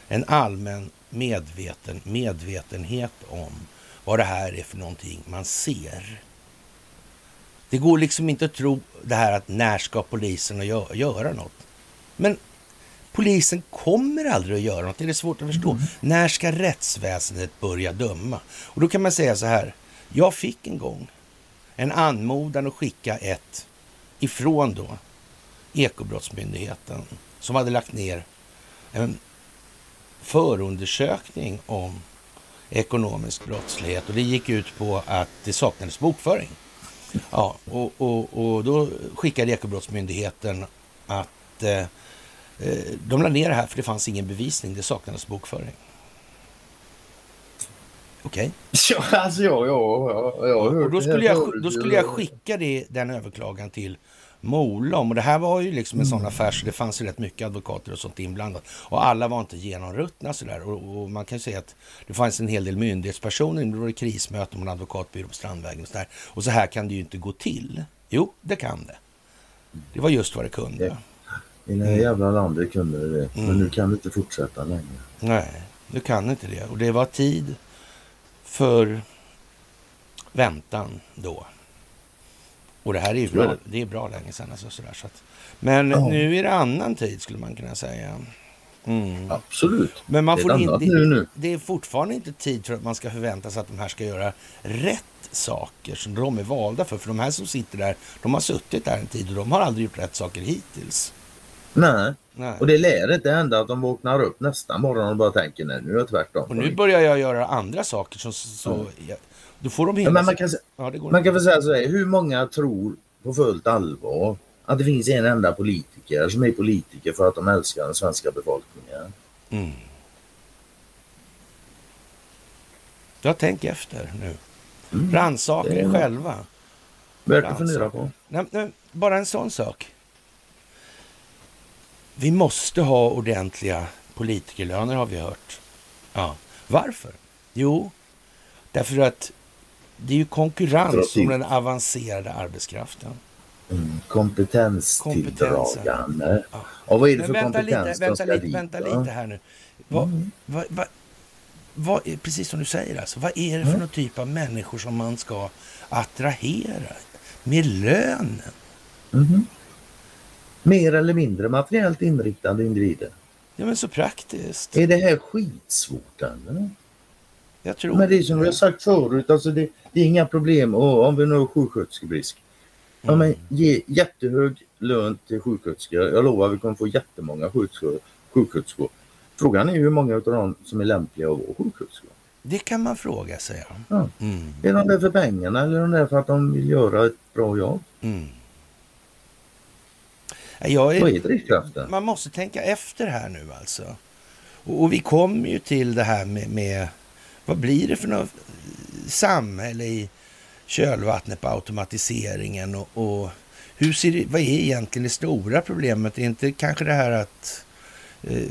en allmän medveten medvetenhet om vad det här är för någonting man ser. Det går liksom inte att tro det här att när ska polisen gö göra något? Men polisen kommer aldrig att göra något. Det är svårt att förstå. Mm. När ska rättsväsendet börja döma? Och då kan man säga så här. Jag fick en gång en anmodan att skicka ett ifrån då Ekobrottsmyndigheten som hade lagt ner en förundersökning om ekonomisk brottslighet och det gick ut på att det saknades bokföring. Ja, och, och, och då skickade Ekobrottsmyndigheten att eh, eh, de la ner det här för det fanns ingen bevisning, det saknades bokföring. Okej. Okay. *laughs* Ja, alltså ja, ja, ja, ja, och då skulle jag, då skulle jag skicka det, den överklagan till Molom. Och det här var ju liksom en sån mm. affär så det fanns ju rätt mycket advokater och sånt inblandat. Och alla var inte genomruttna sådär. Och, och man kan säga att det fanns en hel del myndighetspersoner. Det var det krismöte med en advokatbyrå på Strandvägen och sådär. Och så här kan det ju inte gå till. Jo, det kan det. Det var just vad det kunde. I det här jävla landet kunde det det. Men mm. nu kan det inte fortsätta längre. Nej, nu kan inte det. Och det var tid för väntan då. Och det här är ju bra, det är bra länge sedan. Alltså, sådär, så att, men ja. nu är det annan tid skulle man kunna säga. Mm. Absolut. Men man får in, det, nu, nu. det är fortfarande inte tid för att man ska förvänta sig att de här ska göra rätt saker som de är valda för. För de här som sitter där, de har suttit där en tid och de har aldrig gjort rätt saker hittills. Nej, nej. och det lär inte hända att de vaknar upp nästa morgon och bara tänker nej, nu är jag tvärtom. Och nu börjar jag göra andra saker som så... Mm. Ja, då får de hinna... Men man kan, ja, man kan väl säga så här, hur många tror på fullt allvar att det finns en enda politiker som är politiker för att de älskar den svenska befolkningen? Mm. Jag tänker efter nu. Mm. Rannsaka er själva. Värt att fundera på. Nej, nej, bara en sån sak. Vi måste ha ordentliga politikerlöner har vi hört. Ja. Varför? Jo, därför att det är ju konkurrens om den avancerade arbetskraften. Mm, kompetenstilldragande. Ja. Och vad är det Men för vänta kompetens lite, vänta, lite, vänta lite här nu. Vad, mm. vad, vad, vad, precis som du säger, alltså, vad är det för mm. någon typ av människor som man ska attrahera med lönen? Mm. Mer eller mindre materiellt inriktade individer. Ja, men så praktiskt. Är det här skitsvårt eller? Jag tror Men det är som har sagt förut, alltså det, det är inga problem och om vi nu har sjuksköterskebrist. Mm. Ja, men ge jättehög lön till sjuksköterskor. Jag lovar vi kommer få jättemånga sjuksköterskor. Frågan är hur många av dem som är lämpliga att vara sjuksköterskor. Det kan man fråga sig. Ja. Mm. Är de där för pengarna eller är de där för att de vill göra ett bra jobb? Mm. Jag är, Vad är drivkraften? Man måste tänka efter här nu alltså. Och, och vi kommer ju till det här med, med, vad blir det för något samhälle i kölvattnet på automatiseringen och, och hur ser det, vad är egentligen det stora problemet? Är inte kanske det här att eh,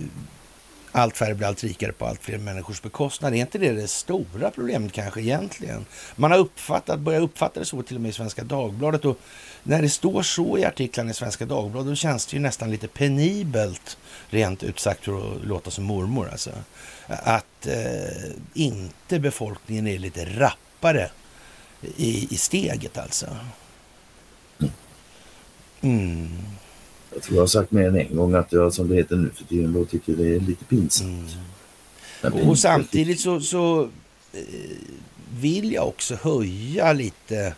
allt färre blir allt rikare på allt fler människors bekostnad. Är inte det det stora problemet kanske egentligen? Man har uppfattat, börjat uppfatta det så till och med i Svenska Dagbladet. Och när det står så i artiklarna i Svenska Dagbladet då känns det ju nästan lite penibelt, rent ut sagt för att låta som mormor alltså. Att eh, inte befolkningen är lite rappare i, i steget alltså. Mm. Jag tror jag har sagt mer än en gång att jag som det heter nu för tiden då tycker det är lite pinsamt. Mm. Och samtidigt så, så eh, vill jag också höja lite,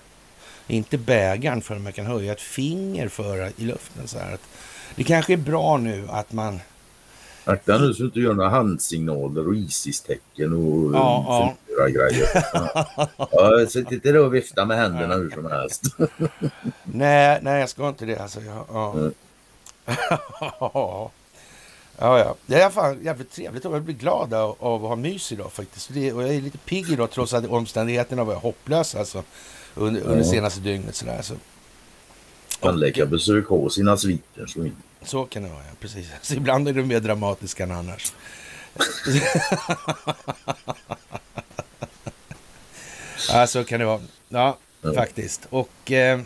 inte bägaren för man kan höja ett finger för i luften så här. Att det kanske är bra nu att man Akta nu så du inte gör några handsignaler och Isis-tecken och ja, ja. grejer. Ja. Sitt inte där och vifta med händerna hur som helst. nej, nej, jag ska inte det. Alltså, ja, ja. *laughs* ja, ja. Det är fan jävligt trevligt jag blir glad av, av att ha mys idag faktiskt. Det, och jag är lite pigg idag trots att omständigheterna var hopplösa alltså, under, ja. under senaste dygnet. Sådär, så. Tandläkarbesök har sina sviter. Så, så kan det vara, ja. Precis. *laughs* Så ibland är det mer dramatiskt än annars. *laughs* ja, så kan det vara. Ja, ja. faktiskt. Och... Eh,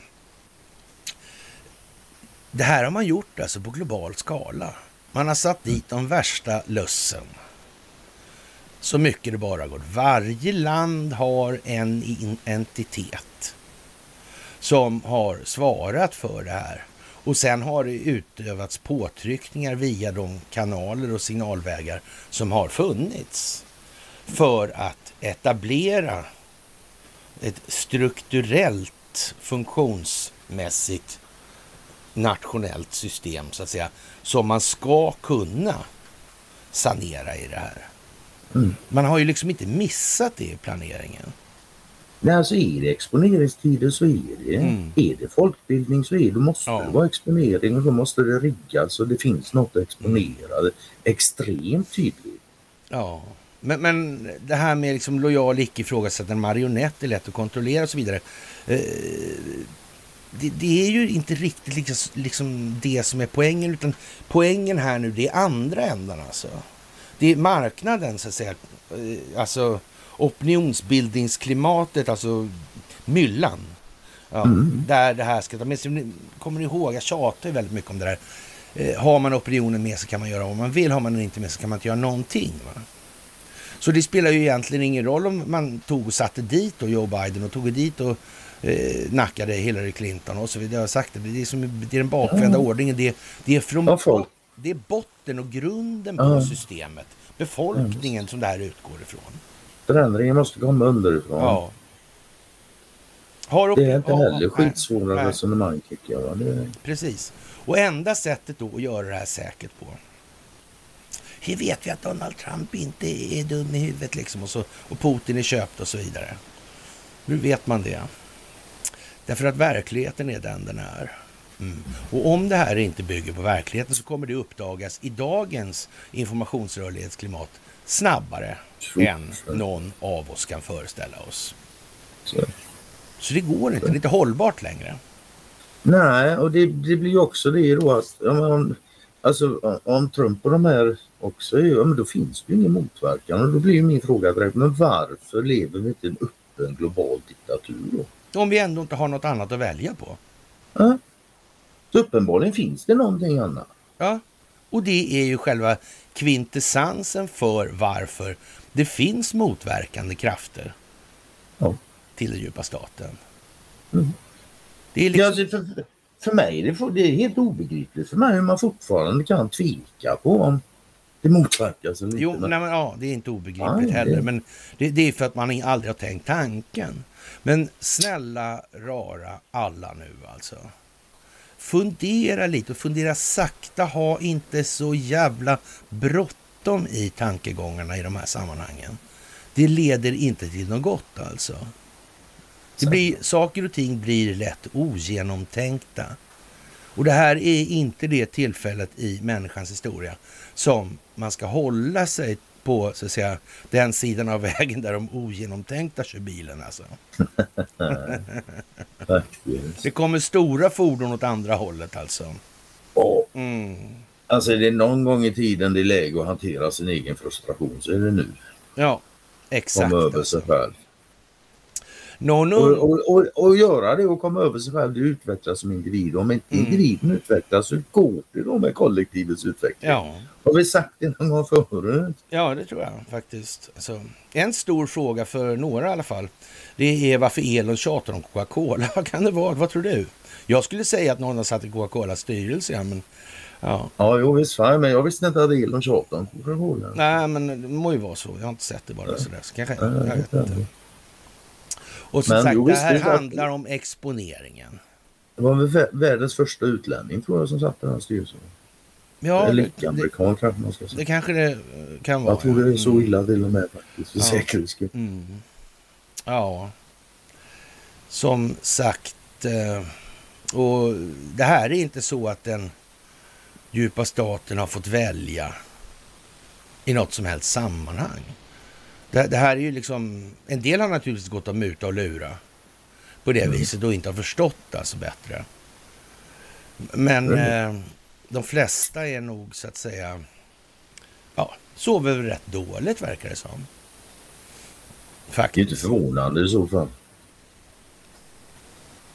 det här har man gjort alltså på global skala. Man har satt dit de värsta lössen. Så mycket det bara går. Varje land har en entitet som har svarat för det här. Och sen har det utövats påtryckningar via de kanaler och signalvägar som har funnits för att etablera ett strukturellt funktionsmässigt nationellt system så att säga, som man ska kunna sanera i det här. Mm. Man har ju liksom inte missat det i planeringen. Nej, alltså är det exponeringstider så är det. Mm. Är det folkbildning så är det, måste ja. det vara exponering och då måste det riggas och det finns något att exponera. Mm. Extremt tydligt. Ja, men, men det här med liksom lojal icke ifrågasättande marionett är lätt att kontrollera och så vidare. Eh, det, det, är ju inte riktigt liksom, liksom, det som är poängen, utan poängen här nu, det är andra ändan alltså. Det är marknaden, så att säga. Eh, alltså opinionsbildningsklimatet, alltså myllan. Ja, mm. Där det här ska ta med sig. Kommer ni ihåg, jag tjatar ju väldigt mycket om det där. Eh, har man opinionen med sig kan man göra vad man vill. Har man den inte med sig kan man inte göra någonting. Va? Så det spelar ju egentligen ingen roll om man tog och satte dit och Joe Biden och tog dit och eh, nackade Hillary Clinton och så vidare. Jag har sagt det, det är, som, det är den bakvända mm. ordningen. Det, det är från... Ja, det är botten och grunden på mm. systemet. Befolkningen som det här utgår ifrån. Förändringen måste komma underifrån. Ja. Har det är inte heller skitsvåra resonemang tycker jag. Det... Precis. Och enda sättet då att göra det här säkert på. Hur vet vi att Donald Trump inte är dum i huvudet liksom och, så, och Putin är köpt och så vidare? Hur vet man det? Därför att verkligheten är den den är. Mm. Och om det här inte bygger på verkligheten så kommer det uppdagas i dagens informationsrörlighetsklimat snabbare än någon av oss kan föreställa oss. Så, så det går inte, det är inte hållbart längre. Nej, och det, det blir ju också det då att om, alltså, om Trump och de här också är, ja, men då finns det ju ingen motverkan. Och då blir min fråga direkt, men varför lever vi inte i en öppen global diktatur då? Om vi ändå inte har något annat att välja på. Ja. Så uppenbarligen finns det någonting annat. Ja, och det är ju själva kvintessensen för varför det finns motverkande krafter ja. till den djupa staten. Mm. Det är liksom... ja, alltså för, för mig det, är det helt obegripligt för mig hur man fortfarande kan tveka på om det motverkas Jo, nej, men, ja, det är inte obegripligt ja, heller. Det... Men det, det, är för att man aldrig har tänkt tanken. Men snälla rara alla nu alltså. Fundera lite och fundera sakta. Ha inte så jävla bråttom i tankegångarna i de här sammanhangen. Det leder inte till något gott alltså. Det blir, saker och ting blir lätt ogenomtänkta. Och det här är inte det tillfället i människans historia som man ska hålla sig på så att säga, den sidan av vägen där de ogenomtänkta kör bilen. Alltså. *laughs* det kommer stora fordon åt andra hållet alltså. Mm. Alltså är det någon gång i tiden det är läge att hantera sin egen frustration så är det nu. Ja, exakt. Komma över sig alltså. själv. No. Och, och, och, och, göra det och komma över sig själv, det utvecklas som individ. Om inte mm. individen utvecklas så går det då med kollektivets utveckling. Ja. Har vi sagt det någon gång förut? Ja, det tror jag faktiskt. Alltså, en stor fråga för några i alla fall, det är varför Elon tjatar om Coca-Cola. Vad *laughs* kan det vara? Vad tror du? Jag skulle säga att någon har satt i Coca-Colas styrelse, ja, men Ja, ja jo, visst fan, men jag visste inte att Elon tjatade om Coca-Cola. Nej, men det må ju vara så. Jag har inte sett det bara sådär. Så kanske, jag, jag vet inte. Och som Men, sagt, jo, det här handlar om exponeringen. Det var väl världens första utlänning tror jag som satt i den här styrelsen. Ja, Eller icke-amerikan kanske man ska säga. Det kanske det kan vara. Jag tror det är så mm. illa till och med faktiskt för ja. säkerhets skull. Mm. Ja, som sagt. Eh, och det här är inte så att den djupa staten har fått välja i något som helst sammanhang. Det, det, här är ju liksom, en del har naturligtvis gått att muta och lura på det mm. viset och inte har förstått alltså bättre. Men mm. eh, de flesta är nog så att säga, ja, sover rätt dåligt verkar det som. Faktiskt. Det är inte förvånande i så fall.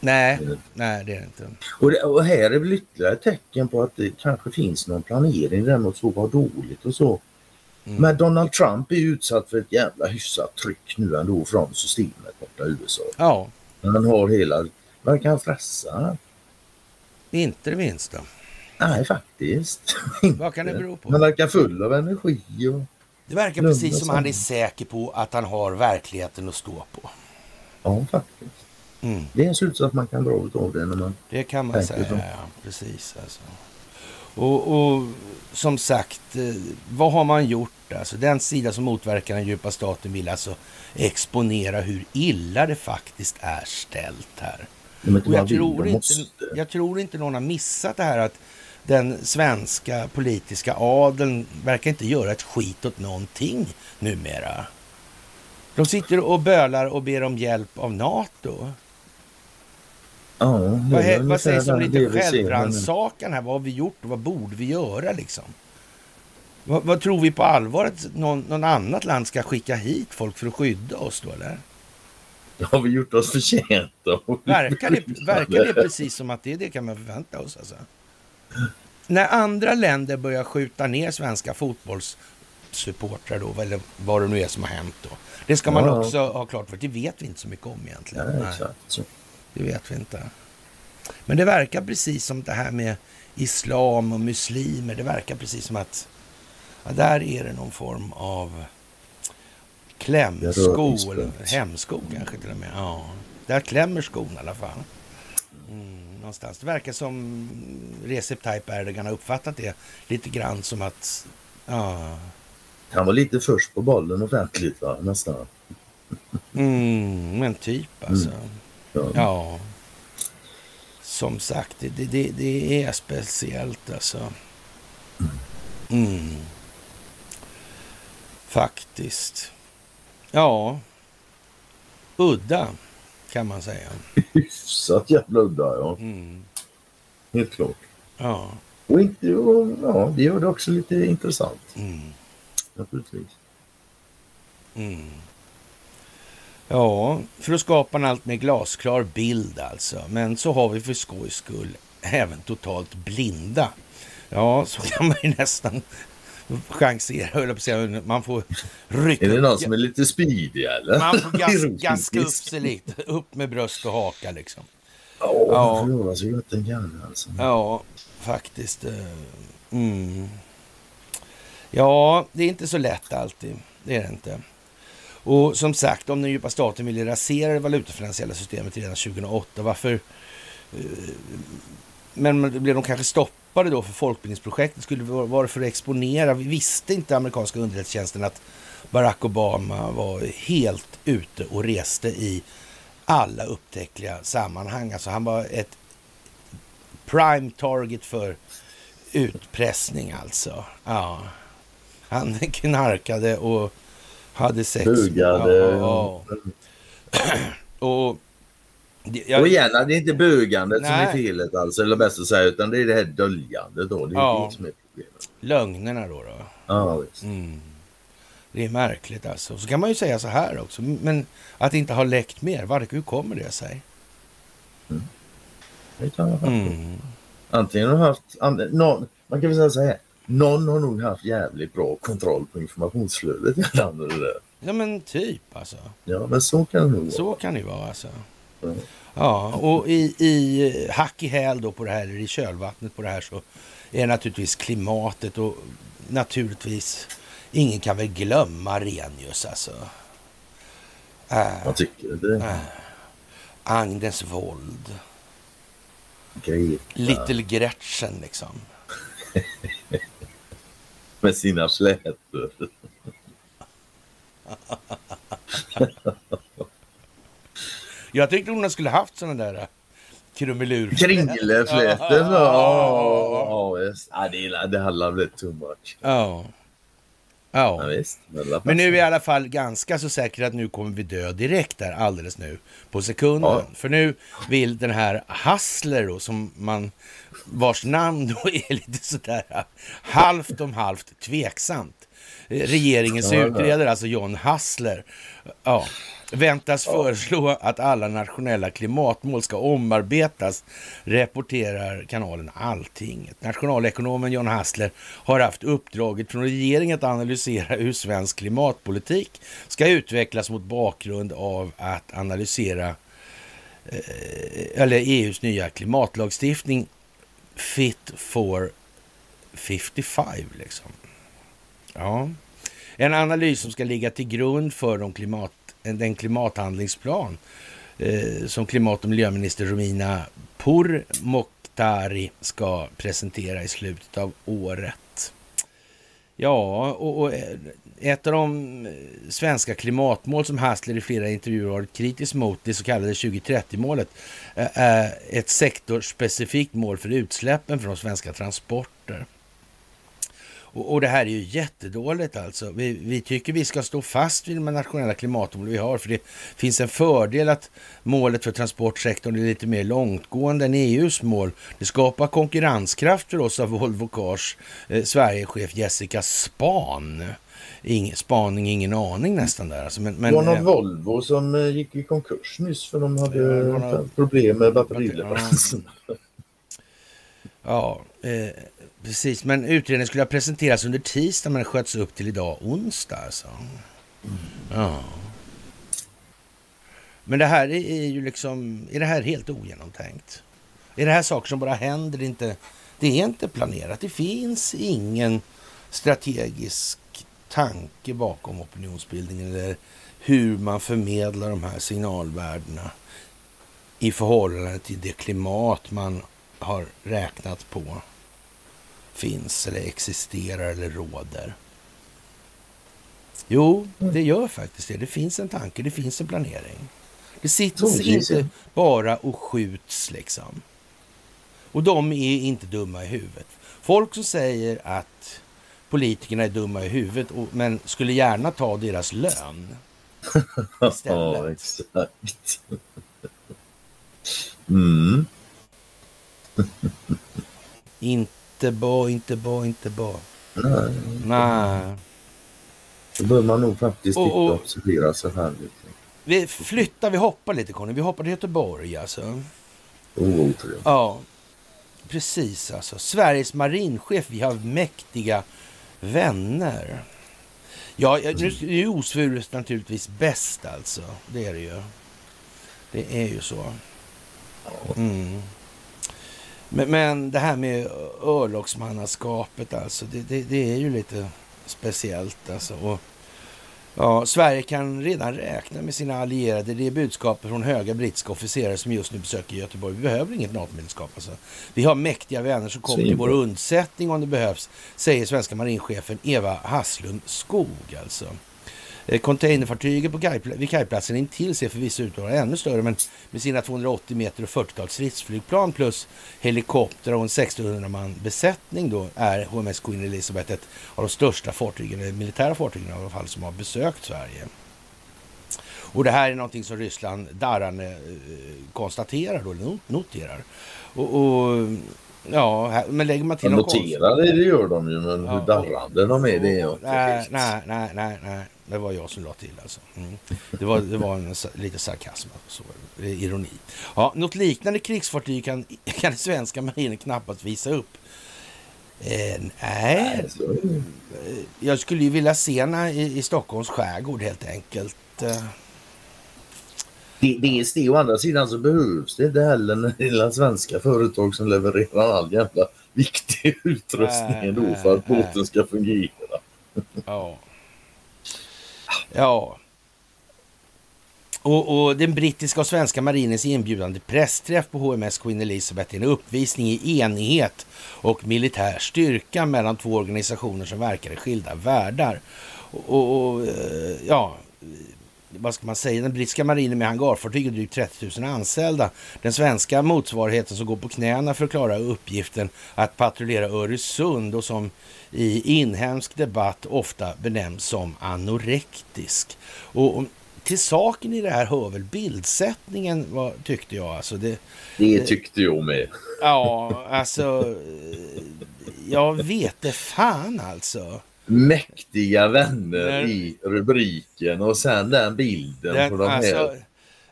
Nej, nej det är det inte. Och, det, och här är väl ytterligare ett tecken på att det kanske finns någon planering där mot så var dåligt och så. Mm. Men Donald Trump är utsatt för ett jävla hyfsat tryck nu ändå från systemet borta i USA. Ja. Men han har hela, verkar han stressa? Inte det minsta. Nej faktiskt. *laughs* Vad kan det bero på? Han verkar full av energi och Det verkar precis som han är säker på att han har verkligheten att stå på. Ja faktiskt. Mm. Det är en slutsats man kan dra av det när man Det kan man säga, ja. Precis alltså. Och, och, som sagt, eh, vad har man gjort? Alltså, den sida som motverkar den djupa staten vill alltså exponera hur illa det faktiskt är ställt här. Och jag, tror inte, jag tror inte någon har missat det här att den svenska politiska adeln verkar inte göra ett skit åt någonting numera. De sitter och bölar och ber om hjälp av NATO. Ja, vad, vad sägs om lite självrannsakan här? Vad har vi gjort och vad borde vi göra liksom? Vad, vad tror vi på allvar att någon, någon annat land ska skicka hit folk för att skydda oss då eller? Det har vi gjort oss förtjänta verkar det, verkar det precis som att det är det kan man förvänta oss alltså? När andra länder börjar skjuta ner svenska fotbollssupportrar då, eller vad det nu är som har hänt då. Det ska man ja. också ha klart för det vet vi inte så mycket om egentligen. Ja, exakt. Det vet vi inte. Men det verkar precis som det här med islam och muslimer. Det verkar precis som att ja, där är det någon form av klämsko eller hemsko kanske till och med. Ja, där klämmer skon i alla fall. Mm, någonstans. Det verkar som Recep Tayyip Erdogan har uppfattat det lite grann som att... Ja. Han var lite först på bollen offentligt va, nästan. Mm, men typ alltså. Mm. Ja. ja. Som sagt, det, det, det är speciellt alltså. Mm. Faktiskt. Ja. Udda kan man säga. Hyfsat jävla udda ja. Mm. Helt klart. Ja. Och, inte, och ja, det gör det också lite intressant. Mm. Naturligtvis. Mm. Ja, för att skapa en allt mer glasklar bild alltså. Men så har vi för skojs skull även totalt blinda. Ja, så kan man ju nästan chansera, höll jag på säga. Man får rycka Är det någon som är lite speedy eller? Man får *laughs* gas, gaska upp sig lite. Upp med bröst och haka liksom. Oh, ja, förlora så gott den kan alltså. Ja, faktiskt. Eh, mm. Ja, det är inte så lätt alltid. Det är det inte. Och som sagt, om den djupa staten ville rasera det valutafinansiella systemet redan 2008, varför... Men blev de kanske stoppade då för folkbildningsprojektet? Skulle vara för att exponera? Vi visste inte amerikanska underrättelsetjänsten att Barack Obama var helt ute och reste i alla upptäckliga sammanhang. Alltså han var ett prime target för utpressning alltså. Ja. Han *laughs* knarkade och hade sex. Bugade. Ja, ja. och, jag, och igen, det är inte bugandet nej. som är felet alltså, eller bäst att säga, utan det är det här döljandet då. Det är ja. det som är problemet. Lögnerna då. då. Ja, visst. Mm. Det är märkligt alltså. Så kan man ju säga så här också, men att det inte har läckt mer, var, hur kommer det sig? Mm. Det kan jag mm. Antingen har haft, någon, man kan väl säga så här, någon har nog haft jävligt bra kontroll på informationsflödet i landet. Ja men typ alltså. Ja men så kan det nog vara. Så kan det vara alltså. Ja, och i, i hack i häl då på det här, i kölvattnet på det här så är naturligtvis klimatet och naturligtvis ingen kan väl glömma Renius alltså. Äh, Jag tycker det. Äh, Agnes våld. Greta. Little Gretchen liksom. *laughs* med sina slätor. *laughs* Jag tänkte hon skulle haft sådana där krumelur. Kringelflätor? *laughs* Ja, det, det hade blivit too much. Ja. Ja. ja visst, men nu är vi i alla fall ganska så säkra att nu kommer vi dö direkt där alldeles nu på sekunden. Ja. För nu vill den här Hassler då, som man, vars namn då *laughs* är lite sådär halvt om halvt tveksamt. Regeringens ja, utredare, alltså John Hassler, ja, väntas föreslå att alla nationella klimatmål ska omarbetas, rapporterar kanalen Alltinget. Nationalekonomen John Hassler har haft uppdraget från regeringen att analysera hur svensk klimatpolitik ska utvecklas mot bakgrund av att analysera eh, eller EUs nya klimatlagstiftning Fit for 55 liksom. Ja. En analys som ska ligga till grund för de klimat den klimathandlingsplan eh, som klimat och miljöminister Romina Pourmokhtari ska presentera i slutet av året. Ja, och, och, eh, ett av de eh, svenska klimatmål som Hassler i flera intervjuer varit kritisk mot, det så kallade 2030-målet, eh, är ett sektorspecifikt mål för utsläppen från svenska transporter. Och, och, det här är ju jättedåligt alltså. Vi, vi, tycker vi ska stå fast vid de nationella klimatmål vi har, för det finns en fördel att målet för transportsektorn är lite mer långtgående än EUs mål. Det skapar konkurrenskraft för oss av Volvo Cars eh, Sverigechef Jessica Span. Ingen, spaning, ingen aning nästan där. Alltså, men, men, det var någon eh, Volvo som eh, gick i konkurs nyss för de hade några... problem med batterileveransen. Ja, eh, Precis, men utredningen skulle ha presenterats under tisdag men sköts upp till idag onsdag alltså. Mm. Ja. Men det här är ju liksom, är det här helt ogenomtänkt? Är det här saker som bara händer? Inte, det är inte planerat. Det finns ingen strategisk tanke bakom opinionsbildningen eller hur man förmedlar de här signalvärdena i förhållande till det klimat man har räknat på finns eller existerar eller råder. Jo, det gör faktiskt det. Det finns en tanke, det finns en planering. Det sitter inte bara och skjuts liksom. Och de är inte dumma i huvudet. Folk som säger att politikerna är dumma i huvudet men skulle gärna ta deras lön *laughs* istället. ja, exakt. *laughs* Mm. inte bra, inte bra, inte bra. Nej. Nej. Då bör man nog faktiskt och, och, observera sig här. Vi flyttar, vi hoppar lite Conny. Vi hoppar till Göteborg alltså. Oh, ja, precis alltså. Sveriges marinchef, vi har mäktiga vänner. Ja, nu är osvuret naturligtvis bäst alltså. Det är det ju. Det är ju så. Mm. Men, men det här med örlogsmannaskapet alltså, det, det, det, är ju lite speciellt alltså. Och, ja, Sverige kan redan räkna med sina allierade. Det är budskapet från höga brittiska officerare som just nu besöker Göteborg. Vi behöver inget NATO-medlemskap. Alltså. Vi har mäktiga vänner som kommer till vår undsättning om det behövs, säger svenska marinchefen Eva Hasslund Skog. Alltså. Eh, containerfartyget på kaj, vid kajplatsen intill ser förvisso ut att vara ännu större, men med sina 280 meter och 40-tal stridsflygplan plus helikoptrar och en 1600 man besättning då är HMS Queen Elizabeth ett av de största fartygen, militära fartygen i alla fall, som har besökt Sverige. Och det här är någonting som Ryssland darrande eh, konstaterar då, noterar. och, och Ja, men lägger man till ja, Notera det, det gör de ju, men ja, hur darrande de är, det är jag nej, nej, nej, nej, nej. Det var jag som la till alltså. Mm. Det var, det var en, lite sarkasm, så, ironi. Ja, något liknande krigsfartyg kan, kan den svenska marinen knappast visa upp. Eh, nej, jag skulle ju vilja se i, i Stockholms skärgård helt enkelt. Eh. Dels det, å andra sidan så behövs det inte heller när det är svenska företag som levererar all jävla viktig *laughs* utrustning ändå för att båten ska fungera. *laughs* Ja. Ja. Och, och, den brittiska och svenska marinens inbjudande pressträff på HMS Queen Elizabeth är en uppvisning i enighet och militär styrka mellan två organisationer som verkar i skilda världar. Och, och eh, ja, vad ska man säga, den brittiska marinen med hangarfartyg och drygt 30 000 anställda. Den svenska motsvarigheten som går på knäna för att klara uppgiften att patrullera Öresund och som i inhemsk debatt ofta benämns som anorektisk. Och, till saken i det här hör väl bildsättningen, vad tyckte jag. Alltså det, det tyckte jag med. Ja, alltså. Jag vet det fan alltså mäktiga vänner När... i rubriken och sen den bilden den, på de alltså, här.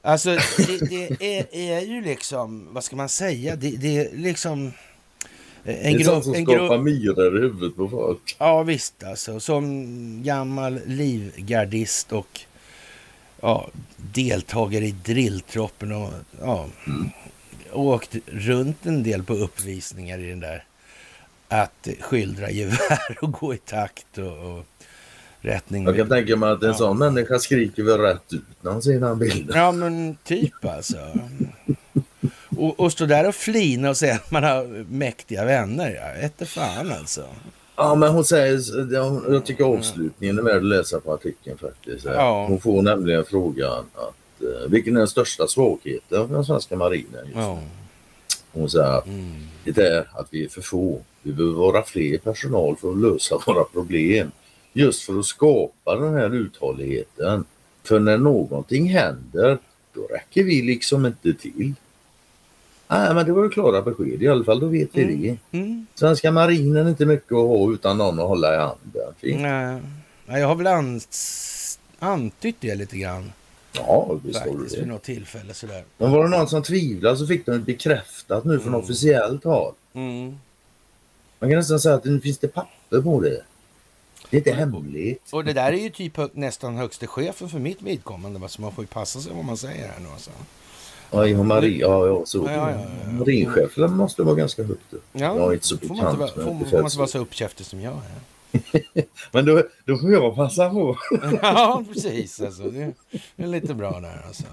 Alltså det, det är, är, ju liksom, vad ska man säga, det, det är liksom en det är sånt som en skapar myror i huvudet på folk. Ja visst alltså, som gammal livgardist och ja, deltagare i drilltroppen och ja, mm. åkt runt en del på uppvisningar i den där att skildra gevär *laughs* och gå i takt och, och rättning. Jag kan tänka mig att en ja. sån människa skriker väl rätt ut när han ser den bilden. Ja men typ alltså. och, och stå där och flina och säga att man har mäktiga vänner. Jag vet fan alltså. Ja men hon säger, jag tycker avslutningen är värd att läsa på artikeln faktiskt. Ja. Hon får nämligen frågan att eh, vilken är den största svagheten för den svenska marinen just ja. Hon att mm. det är att vi är för få. Vi behöver vara fler personal för att lösa *laughs* våra problem. Just för att skapa den här uthålligheten. För när någonting händer, då räcker vi liksom inte till. Nej, men det var ju klara besked i alla fall, då vet vi mm. det. Mm. Svenska marinen är inte mycket att ha utan någon att hålla i handen. Nej, jag har väl antytt det lite grann. Ja, visst har du det. vid något tillfälle sådär. Men var det någon som tvivlade så fick de bekräftat nu från mm. officiellt håll. Mm. Man kan nästan säga att nu finns det papper på det. Det är inte hemligt. Och det där är ju typ nästan högste chefen för mitt vidkommande. Så man får ju passa sig vad man säger här nu alltså. Ja, ja, Marin, ja, ja, så. Ja, ja, ja, Marinchefen måste vara ganska högt upp. Ja, jag är inte så får man inte, vara, får, får man inte vara så uppkäftig som jag är. *laughs* Men då, då får jag passa på. *laughs* ja, precis. Alltså, det, är lite bra där alltså.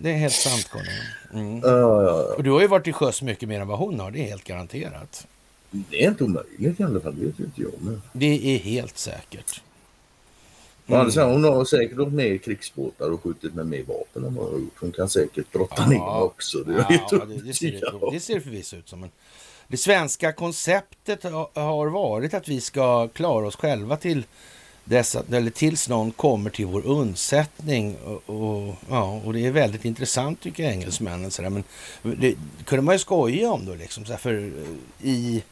Det är helt sant, Conny. Mm. Ja, ja, ja. Och du har ju varit i sjöss mycket mer än vad hon har, det är helt garanterat. Det är inte omöjligt i alla fall, det vet inte jag. Men... Det är helt säkert. Mm. Alltså, hon har säkert åkt med i krigsbåtar och skjutit med mer vapen än vad hon har gjort. Hon kan säkert brotta ja. ner också. Det, ja, det, det, ser *laughs* det, det ser förvisso ut som. En... Det svenska konceptet har varit att vi ska klara oss själva till dessa, eller tills någon kommer till vår undsättning. Och, och, ja, och det är väldigt intressant tycker jag, engelsmännen. Så där. Men det kunde man ju skoja om då, liksom, Så sådär, för eh, i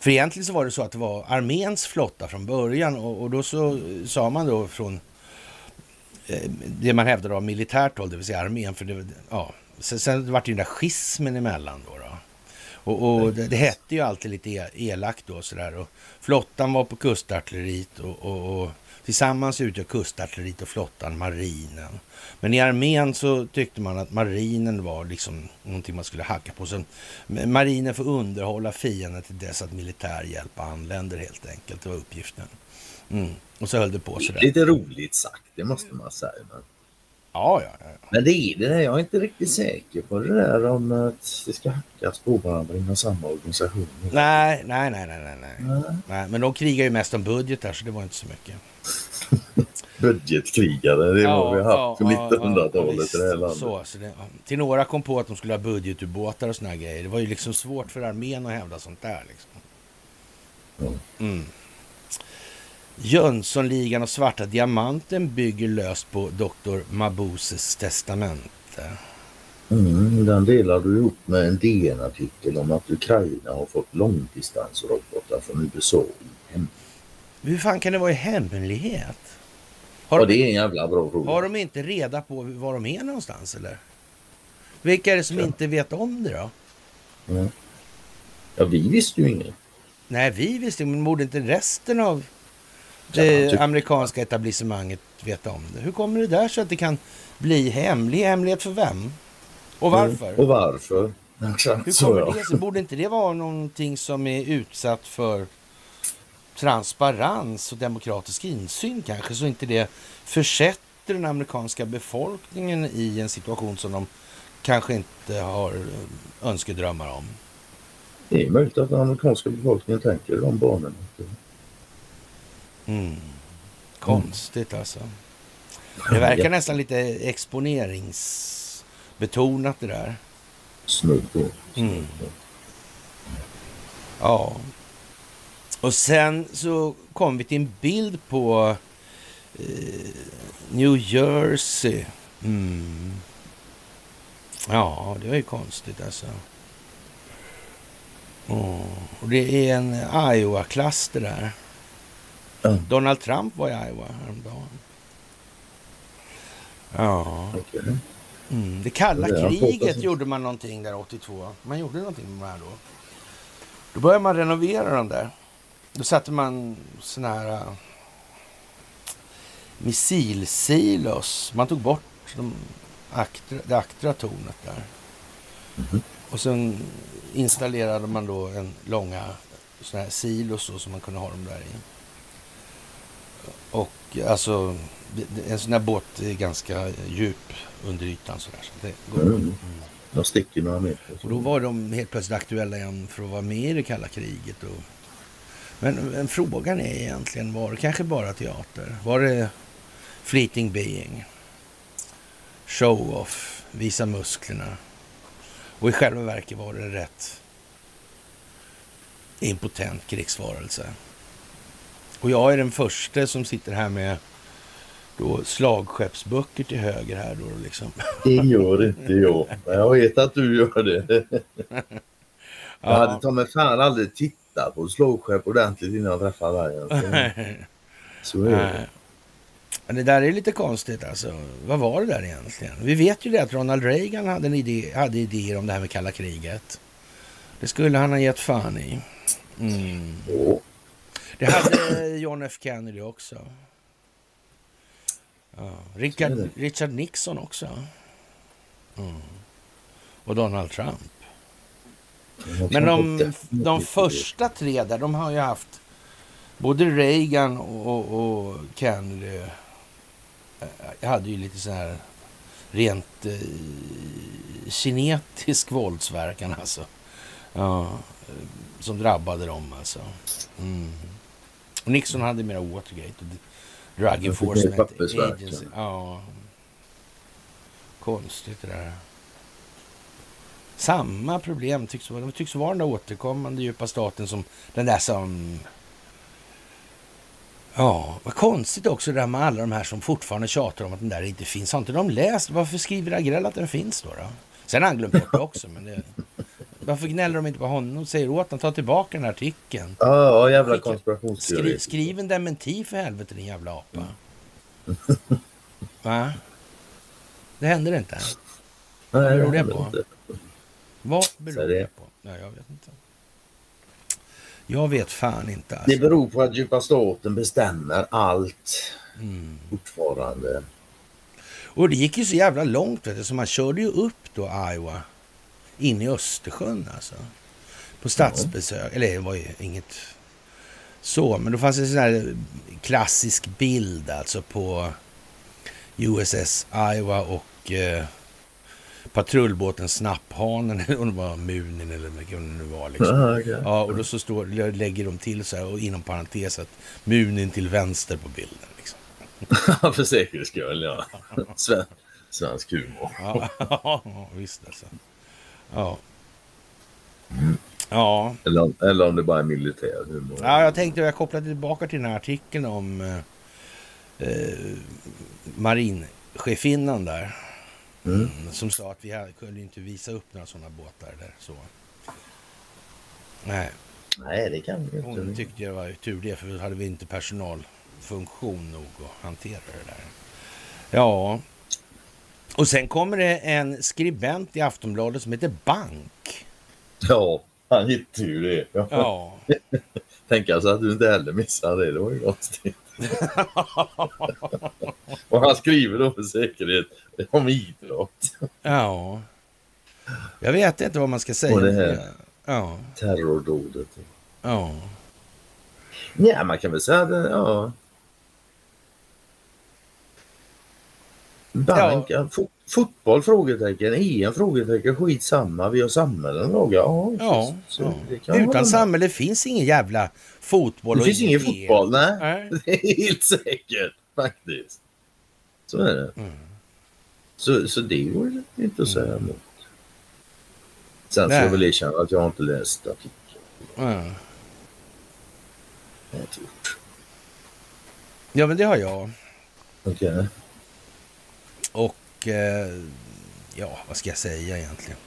för egentligen så var det så att det var arméns flotta från början och, och då så sa man då från eh, det man hävdade av militärt håll, det vill säga armén, för det, ja, sen, sen var det ju den där schismen emellan då. då. Och, och det, det, hette ju alltid lite e-, elakt då sådär. Och flottan var på kustartilleriet och, och, och tillsammans utgör kustartilleriet och flottan marinen. Men i armén så tyckte man att marinen var liksom någonting man skulle hacka på. Sen, marinen får underhålla fienden till dess att militär hjälp anländer helt enkelt. Det var uppgiften. Mm. Och så höll det på sådär. Lite roligt sagt, det måste man säga. Men... Ja, ja, ja. Men det är det där, jag är inte riktigt säker på det där om att det ska hackas på varandra inom samma organisation. Nej, nej, nej, nej, nej. nej. nej. Men de krigar ju mest om budgetar så det var inte så mycket. *laughs* budgetkrigare. Det ja, har vi haft ja, på 1900-talet ja, i det här landet. Så, så det, till några kom på att de skulle ha budgetubåtar och såna grejer. Det var ju liksom svårt för armén att hävda sånt där. Liksom. Mm. Jönssonligan och Svarta Diamanten bygger löst på Dr. Mabuses testamente. Mm, den delar du ihop med en DN-artikel om att Ukraina har fått långdistansrobotar från USA i hemlighet. Hur fan kan det vara i hemlighet? Har ja, det är en jävla bra fråga. Har de inte reda på var de är någonstans eller? Vilka är det som ja. inte vet om det då? Ja. ja, vi visste ju inget. Nej, vi visste men borde inte resten av det ja, typ. amerikanska etablissemanget veta om det? Hur kommer det där så att det kan bli hemlig? Hemlighet för vem? Och varför? Mm. Och varför? Exakt Hur kommer det sig? Borde inte det vara någonting som är utsatt för transparens och demokratisk insyn kanske, så inte det försätter den amerikanska befolkningen i en situation som de kanske inte har önskedrömmar om. Det är möjligt att den amerikanska befolkningen tänker i de banorna. Mm. Konstigt alltså. Det verkar ja. nästan lite exponeringsbetonat det där. Snudd. Mm. Ja, och sen så kom vi till en bild på eh, New Jersey. Mm. Ja, det var ju konstigt alltså. Oh. Och det är en Iowa-klass det där. Mm. Donald Trump var i Iowa häromdagen. Ja. Okay. Mm. Det kalla kriget gjorde man någonting där 82. Man gjorde någonting med det här då. Då började man renovera dem där. Då satte man såna här uh, missilsilos. Man tog bort de aktra, det aktra tornet där. Mm -hmm. Och sen installerade man då en långa såna här silos då, som man kunde ha dem där i. Alltså, en sån här båt är ganska djup under ytan sådär. Så det går, mm. De sticker några meter. Och då var de helt plötsligt aktuella igen för att vara med i det kalla kriget. Och men, men frågan är egentligen, var det kanske bara teater? Var det fleeting being? Show-off, visa musklerna. Och i själva verket var det rätt impotent krigsvarelse. Och jag är den första som sitter här med då slagskeppsböcker till höger här då liksom. Det gör inte jag. Jag vet att du gör det. *laughs* Jag hade ta mig fan aldrig tittat titta på slagskepp ordentligt innan jag träffar vargen. *laughs* Så är det. Det där är lite konstigt alltså. Vad var det där egentligen? Vi vet ju det att Ronald Reagan hade, en idé, hade idéer om det här med kalla kriget. Det skulle han ha gett fan i. Mm. Det hade John F Kennedy också. Ja. Richard, Richard Nixon också. Mm. Och Donald Trump. Men de, de första tre där, de har ju haft både Reagan och, och Kennedy. Jag hade ju lite så här rent eh, kinetisk våldsverkan alltså. Ja, som drabbade dem alltså. Mm. Och Nixon hade mera Watergate och Drug Enforcement Agency. Ja. Konstigt det där. Samma problem tycks. Det tycks vara den där återkommande djupa staten som den där som... Ja, vad konstigt också det där med alla de här som fortfarande tjatar om att den där inte finns. Har inte de läst? Varför skriver Agrell att den finns då? då? Sen har han glömt bort det också, men det... Varför gnäller de inte på honom och säger åt honom ta tillbaka den här artikeln? Ja, oh, jävla konspirationsteori. Skri, skriv en dementi för helvete din jävla apa. *laughs* Va? Det händer inte. Vad beror det på? Inte. Vad beror det på? Ja, jag vet inte. Jag vet fan inte. Alltså. Det beror på att djupa staten bestämmer allt mm. fortfarande. Och det gick ju så jävla långt vet du, så man körde ju upp då Iowa in i Östersjön alltså. På statsbesök, ja. eller det var ju inget så, men då fanns det en sån här klassisk bild alltså på USS Iowa och eh, patrullbåten Snapphanen, *laughs* eller om det var Munin eller vad det nu var. Liksom. Ah, okay. Ja, och då så står, lägger de till så här, och inom parentes att Munin till vänster på bilden. Liksom. *laughs* för säkerhets skull, ja. *laughs* Sven, svensk humor. ja, visst alltså. Ja. Ja. Eller, eller om det bara är militär humor. Ja, jag tänkte jag kopplade tillbaka till den här artikeln om eh, eh marinchefinnan där. Mm. Som sa att vi kunde inte visa upp några sådana båtar där. Så. Nej. Nej, det kan vi inte. Hon tyckte det var tur det, för då hade vi inte personalfunktion nog att hantera det där. Ja, och sen kommer det en skribent i Aftonbladet som heter Bank. Ja, han hittade ju det. Ja. ja. *laughs* Tänk alltså att du inte heller missade det. Det var ju konstigt. *laughs* och han skriver då för säkerhet om idrott. ja. Jag vet inte vad man ska säga. Och det här ja. terrordådet. Ja. Ja, man kan väl säga att ja. Bank, ja. fot, fotboll? Frågetecken. EM? Frågetecken. Skitsamma. Vi har samhällen. Ja, ja, så, ja. Utan samhälle finns ingen jävla fotboll. Det finns ingen fotboll. Nej. nej. *laughs* Det är helt säkert faktiskt. Så är det. Mm. Så, så det går inte att säga emot. Sen ska jag väl erkänna att jag inte läst artikeln. Mm. Jag har inte gjort. Ja, men det har jag. Okej. Okay. Och eh, ja, vad ska jag säga egentligen?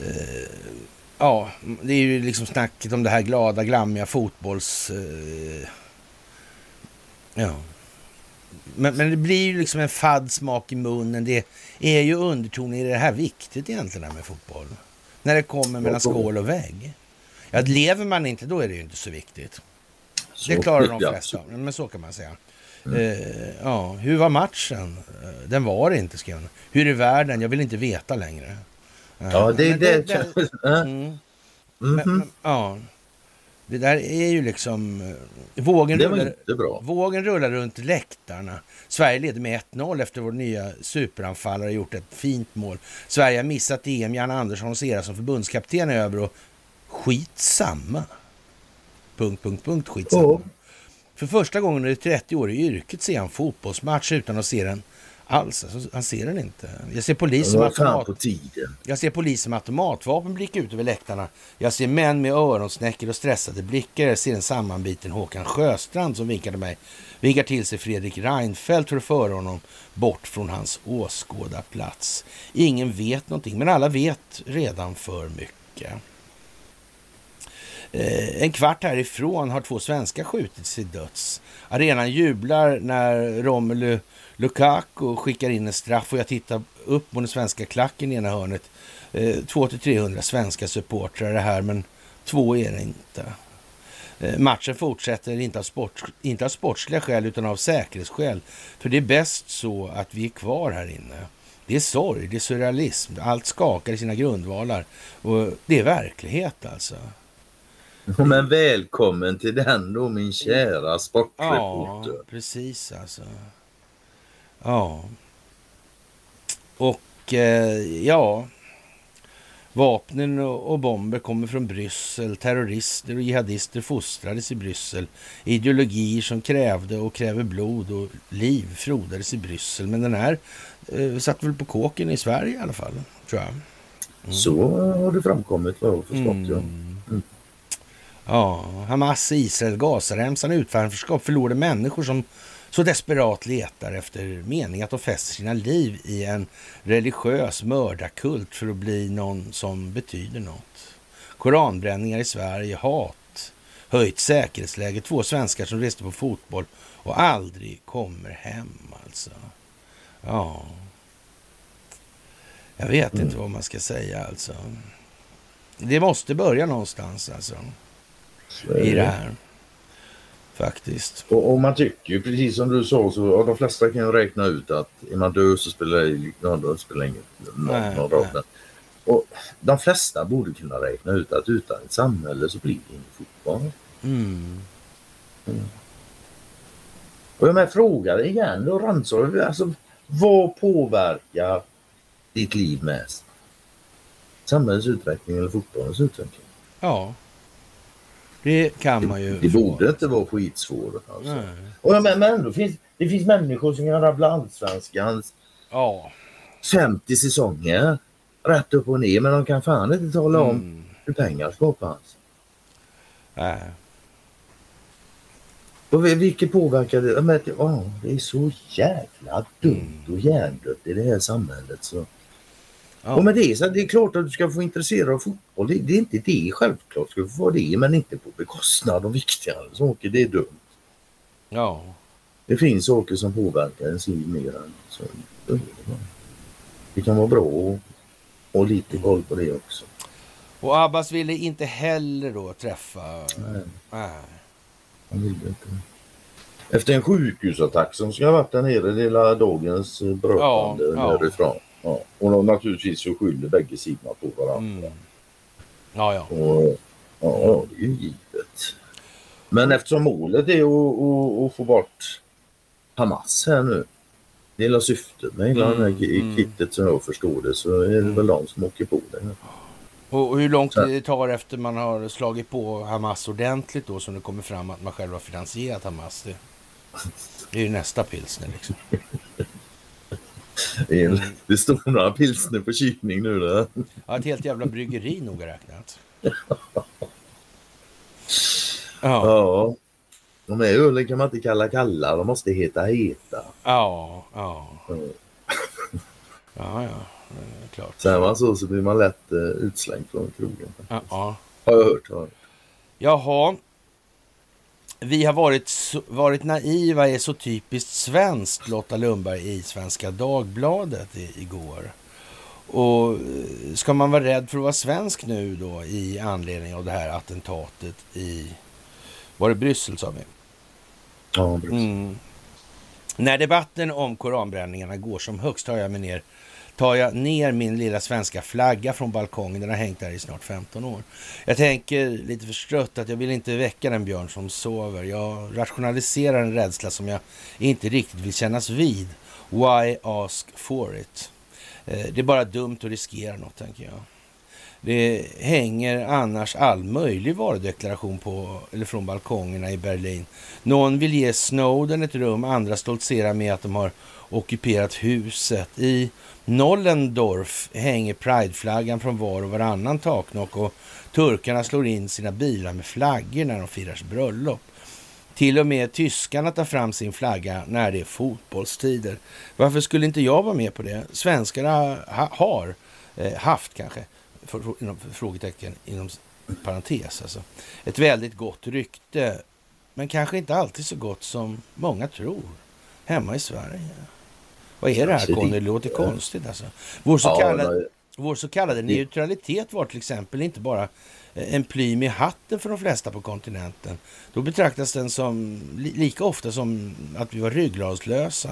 Eh, ja, det är ju liksom snacket om det här glada, glammiga fotbolls... Eh, ja. Men, men det blir ju liksom en fadd smak i munnen. Det är ju undertonen i det här viktigt egentligen med fotboll. När det kommer mellan skål och vägg. Ja, lever man inte då är det ju inte så viktigt. Det klarar de flesta. Men så kan man säga. Eh, ja, hur var matchen? Eh, den var inte, skrev han. Hur är världen? Jag vill inte veta längre. Eh, ja, det är det. det, det *laughs* mm. Mm men, ja. Det där är ju liksom... Vågen, rullar, vågen rullar runt läktarna. Sverige leder med 1-0 efter vår nya superanfallare gjort ett fint mål. Sverige har missat EM. Jan Anderssons era som förbundskapten är över och skitsamma. Punkt, punkt, punkt, skitsamma. Oh. För första gången under 30 år i yrket ser han fotbollsmatch utan att se den alls. Alltså, han ser den inte. Jag ser poliser med, automat... jag ser poliser med automatvapen blicka ut över läktarna. Jag ser män med öronsnäckor och stressade blickar. Jag ser en sammanbiten Håkan Sjöstrand som vinkade mig. Vinkar till sig Fredrik Reinfeldt för att föra honom bort från hans åskådarplats. Ingen vet någonting, men alla vet redan för mycket. Eh, en kvart härifrån har två svenskar skjutits till döds. Arenan jublar när Romelu Lukaku skickar in en straff och jag tittar upp mot den svenska klacken i ena hörnet. Eh, 200-300 svenska supportrar är här, men två är det inte. Eh, matchen fortsätter inte av, sport, inte av sportsliga skäl utan av säkerhetsskäl. För det är bäst så att vi är kvar här inne. Det är sorg, det är surrealism. Allt skakar i sina grundvalar. Och det är verklighet alltså. *laughs* Men välkommen till den då min kära sportreporter. Ja, precis alltså. Ja. Och eh, ja, Vapnen och bomber kommer från Bryssel. Terrorister och jihadister fostrades i Bryssel. Ideologier som krävde och kräver blod och liv frodades i Bryssel. Men den här eh, satt väl på kåken i Sverige i alla fall, tror jag. Mm. Så har det framkommit vad jag har förstått, mm. ja. Mm. Ja, Hamas, Israel, Gazaremsan, utanförskap förlorade människor som så desperat letar efter mening att de fäster sina liv i en religiös mördarkult för att bli någon som betyder något. Koranbränningar i Sverige, hat, höjt säkerhetsläge, två svenskar som reste på fotboll och aldrig kommer hem alltså. Ja. Jag vet mm. inte vad man ska säga alltså. Det måste börja någonstans alltså. I det här. Faktiskt. Och, och, man tycker ju precis som du sa så och de flesta kan ju räkna ut att är man död så spelar det, ja, spelar inget någon, någon roll. Och de flesta borde kunna räkna ut att utan ett samhälle så blir det ingen fotboll. Mm. Mm. Och jag med frågar igen då Ransor, alltså vad påverkar ditt liv mest? Samhällets utveckling eller fotbollens utveckling? Ja. Det kan man ju Det få. borde inte vara skitsvårt. Alltså. Och, men, men ändå finns det finns människor som kan rabbla allsvenskans ja. 50 säsonger rätt upp och ner men de kan fan inte tala om mm. hur pengar skapas. Nej. Och vilket påverkar det? Men, oh, det är så jävla dumt och hjärndött i det här samhället. Så. Ja. Och med det så det är klart att du ska få intressera av fotboll. Det, det är inte det självklart. ska få det men inte på bekostnad av viktigare saker. Det är dumt. Ja. Det finns saker som påverkar ens liv mer än så. Det kan vara bra att ha lite koll på det också. Och Abbas ville inte heller då träffa... Nej. Nej. Han ville inte. Efter en sjukhusattack som ska ha varit där nere hela dagens berättande ja, ja. därifrån. Ja. Och de naturligtvis så skyller bägge sidorna på varandra. Mm. Ja, ja. Och, ja, det är ju givet. Men eftersom målet är att, att, att få bort Hamas här nu. Det hela syftet med hela mm, det här mm. kittet som jag förstår det så är det mm. väl de som åker på det. Och hur lång tid det tar efter man har slagit på Hamas ordentligt då som det kommer fram att man själv har finansierat Hamas. Det, det är ju nästa pilsner liksom. *laughs* Det, är, det står några pilsner på kylning nu. Där. Ja, ett helt jävla bryggeri noga räknat. Ja. ja. De här ölen kan man inte kalla kalla, de måste heta heta. Ja, ja. Ja, ja, klart. Säger man så så blir man lätt uh, utslängd från krogen. Ja, ja. Har jag hört. Har. Jaha, vi har varit, varit naiva är så typiskt svenskt, Lotta Lundberg i Svenska Dagbladet i, igår. Och eh, ska man vara rädd för att vara svensk nu då i anledning av det här attentatet i, var det Bryssel sa vi? Ja, Bryssel. Mm. När debatten om koranbränningarna går som högst har jag mig ner tar jag ner min lilla svenska flagga från balkongen. Den har hängt där i snart 15 år. Jag tänker lite förstrött att jag vill inte väcka den björn som sover. Jag rationaliserar en rädsla som jag inte riktigt vill kännas vid. Why ask for it? Eh, det är bara dumt att riskera något, tänker jag. Det hänger annars all möjlig varudeklaration på, eller från balkongerna i Berlin. Någon vill ge Snowden ett rum, andra stoltserar med att de har ockuperat huset. I Nollendorf hänger prideflaggan från var och varannan taknock och turkarna slår in sina bilar med flaggor när de firar bröllop. Till och med tyskarna tar fram sin flagga när det är fotbollstider. Varför skulle inte jag vara med på det? Svenskarna ha, har eh, haft kanske, för, inom, frågetecken inom parentes, alltså, ett väldigt gott rykte. Men kanske inte alltid så gott som många tror hemma i Sverige. Vad är det här Conny? Det låter konstigt alltså. Vår så, kallade, vår så kallade neutralitet var till exempel inte bara en plym i hatten för de flesta på kontinenten. Då betraktas den som lika ofta som att vi var ryggradslösa.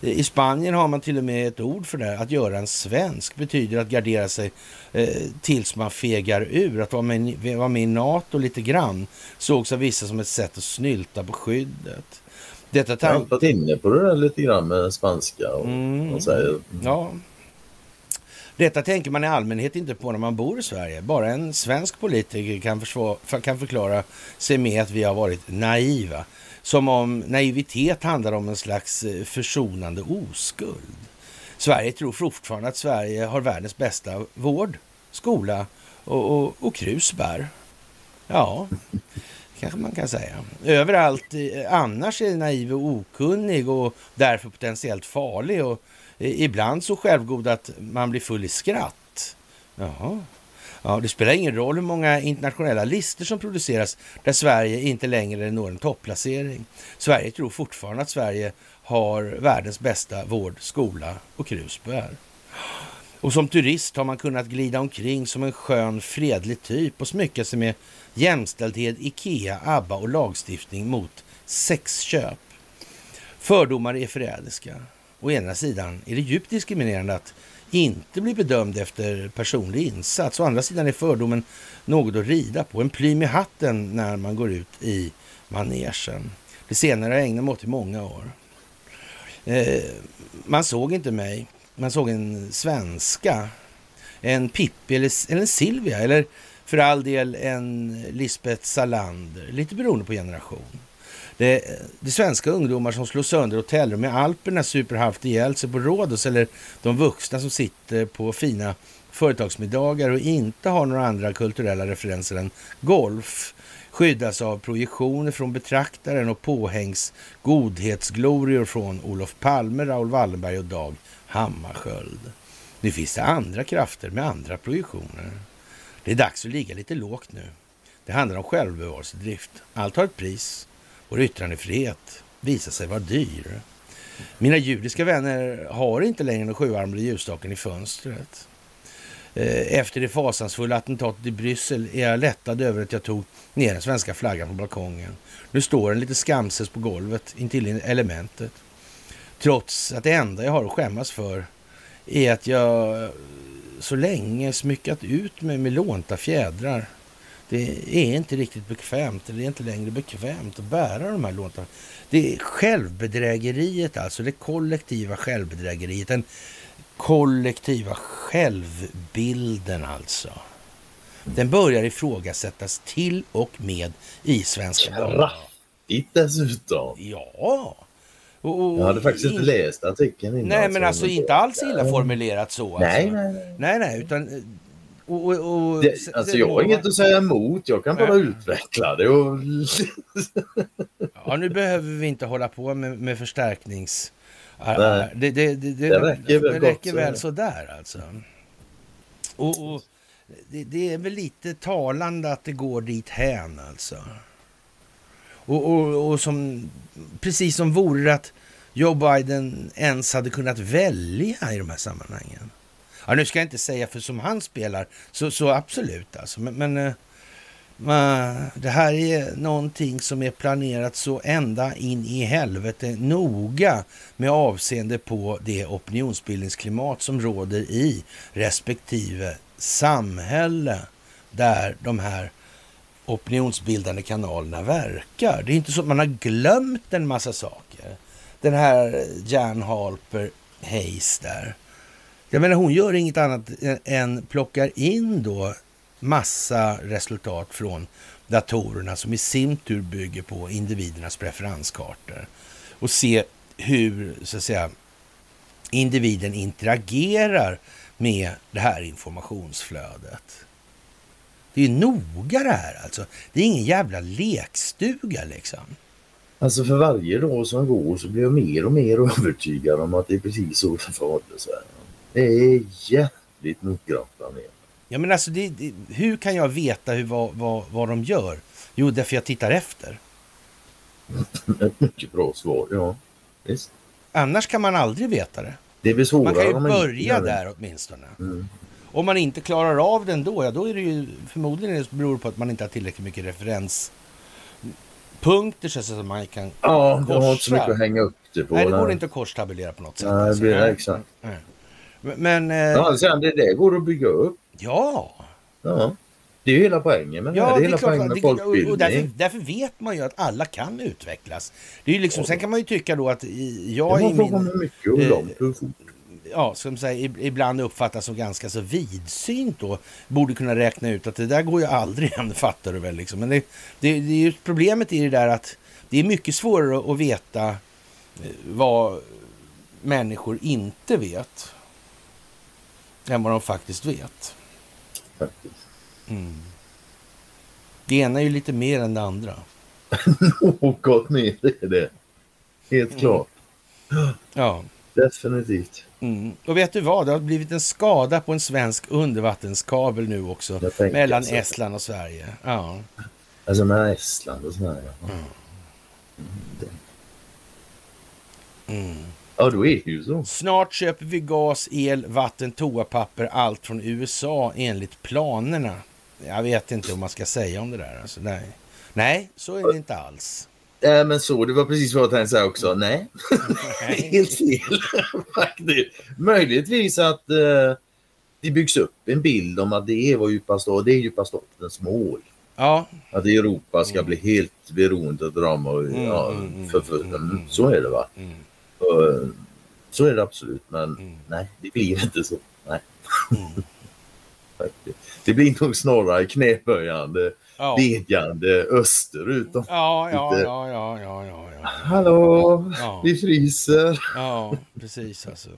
I Spanien har man till och med ett ord för det. Att göra en svensk betyder att gardera sig eh, tills man fegar ur. Att vara med, vara med i NATO lite grann sågs av vissa som ett sätt att snylta på skyddet. Detta Jag har varit inne på det där lite grann med spanska. Och, mm. och säger. Ja, detta tänker man i allmänhet inte på när man bor i Sverige. Bara en svensk politiker kan, försvara, kan förklara sig med att vi har varit naiva. Som om naivitet handlar om en slags eh, försonande oskuld. Sverige tror fortfarande att Sverige har världens bästa vård, skola och, och, och krusbär. Ja, kanske man kan säga. Överallt annars är naiv och okunnig och därför potentiellt farlig. Och ibland så självgod att man blir full i skratt. Jaha. Ja, det spelar ingen roll hur många internationella listor som produceras där Sverige inte längre når en topplacering. Sverige tror fortfarande att Sverige har världens bästa vård, skola och krusbär. Och som turist har man kunnat glida omkring som en skön, fredlig typ och smycka sig med jämställdhet, Ikea, ABBA och lagstiftning mot sexköp. Fördomar är förrädiska. Å ena sidan är det djupt diskriminerande att inte bli bedömd efter personlig insats. Å andra sidan är fördomen något att rida på. En plym i hatten när man går ut i manegen. Det senare har jag ägnat mig åt i många år. Eh, man såg inte mig. Man såg en svenska. En Pippi eller, eller en Silvia. Eller för all del en Lisbeth Salander. Lite beroende på generation. Det, det svenska ungdomar som slår sönder hotellrum i Alperna super halvt ihjäl sig på Rhodos eller de vuxna som sitter på fina företagsmiddagar och inte har några andra kulturella referenser än golf skyddas av projektioner från betraktaren och påhängs godhetsglorior från Olof Palme, Raoul Wallenberg och Dag Hammarskjöld. Nu finns det andra krafter med andra projektioner. Det är dags att ligga lite lågt nu. Det handlar om självbevarelsedrift. Allt har ett pris. Vår yttrandefrihet visar sig vara dyr. Mina judiska vänner har inte längre den sjuarmade ljusstaken i fönstret. Eh, efter det fasansfulla attentatet i Bryssel är jag lättad över att jag tog ner den svenska flaggan på balkongen. Nu står den lite skamses på golvet intill elementet. Trots att det enda jag har att skämmas för är att jag så länge smyckat ut mig med lånta fjädrar det är inte riktigt bekvämt, det är inte längre bekvämt att bära de här låtarna. Det är självbedrägeriet alltså, det kollektiva självbedrägeriet. Den kollektiva självbilden alltså. Den börjar ifrågasättas till och med i Svenska Kraftigt dessutom. Ja. Och, och, jag hade faktiskt inte läst artikeln innan. Nej, men alltså inte alls illa formulerat så. Alltså. Nej, nej, nej. Nej, nej, utan och, och, och, det, alltså jag har inget att säga emot, jag kan bara utveckla det. Och... ja, nu behöver vi inte hålla på med, med förstärknings... Nej, det, det, det, det, räcker väl, det räcker väl sådär alltså. Och, och det, det, är väl lite talande att det går dit hän alltså. Och, och, och som, precis som vore det att Joe Biden ens hade kunnat välja i de här sammanhangen. Ja, nu ska jag inte säga för som han spelar, så, så absolut alltså. Men, men äh, det här är någonting som är planerat så ända in i helvete noga med avseende på det opinionsbildningsklimat som råder i respektive samhälle där de här opinionsbildande kanalerna verkar. Det är inte så att man har glömt en massa saker. Den här Jan Halper Hayes där. Jag menar hon gör inget annat än plockar in då massa resultat från datorerna som i sin tur bygger på individernas preferenskartor och se hur så att säga individen interagerar med det här informationsflödet. Det är noga det här alltså. Det är ingen jävla lekstuga liksom. Alltså för varje dag som går så blir jag mer och mer *laughs* övertygad om att det är precis så det förhåller sig. Det är jävligt noggrant planerat. Ja, men alltså, det, det, hur kan jag veta hur, vad, vad, vad de gör? Jo, därför jag tittar efter. Ett *laughs* mycket bra svar, ja. Visst. Annars kan man aldrig veta det. Det man kan ju börja där åtminstone. Mm. Om man inte klarar av den då, ja då är det ju förmodligen det beror på att man inte har tillräckligt mycket referenspunkter så att man kan Ja, du har inte så mycket att hänga upp det på. Nej, det går inte att korstabulera på något sätt. Nej, det alltså. Nej. exakt. Nej. Men... eh, Ja, sen det där går att bygga upp. ja, Ja. Det är ju hela poängen med det. Ja, det är det är hela klart. poängen med Det, och, och folkbildning. därför, därför vet man ju att alla kan utvecklas. Det är ju liksom, sen kan man ju tycka då att Det jag i min, hur mycket och långt och fort. Ja, som ib- ibland uppfattas som ganska så vidsynt då, borde kunna räkna ut att det där går ju aldrig *laughs* hem, fattar du väl liksom. Men det, det, det är ju problemet i det där att det är mycket svårare att veta eh, vad människor inte vet än vad de faktiskt vet. Faktiskt. Mm. Det ena är ju lite mer än det andra. *laughs* Något mer är det. Helt Mm. klart. Ja. Definitivt. Mm. Och vet du vad? Det har blivit en skada på en svensk undervattenskabel nu också. Mellan så. Estland och Sverige. Ja. Alltså med Estland och sådär. Ja. Mm. ja, då är det ju så. Snart köper vi gas, el, vatten, toapapper, allt från USA enligt planerna. Jag vet inte om man ska säga om det där. Alltså, nej. nej, så är det inte alls. Äh, men så, det var precis vad jag tänkte säga också. Nej, Nej. *laughs* helt fel *laughs* faktiskt. Möjligtvis att eh, det byggs upp en bild om att det är vad djupa stat, det är djupa statens mål. Ja, Att Europa ska bli helt beroende av dem. Och, Mm, ja, mm, mm, för, för, mm, mm. Så är det va. Mm. Och, eh, så är det absolut. Men Mm. nej, det blir inte så. Nej. Mm. *laughs* Det blir nog snarare knäböjande, ja. bedjande österut. Ja, ja, ja, ja, ja, ja, ja. Hallå, Ja. vi fryser. Ja, precis alltså.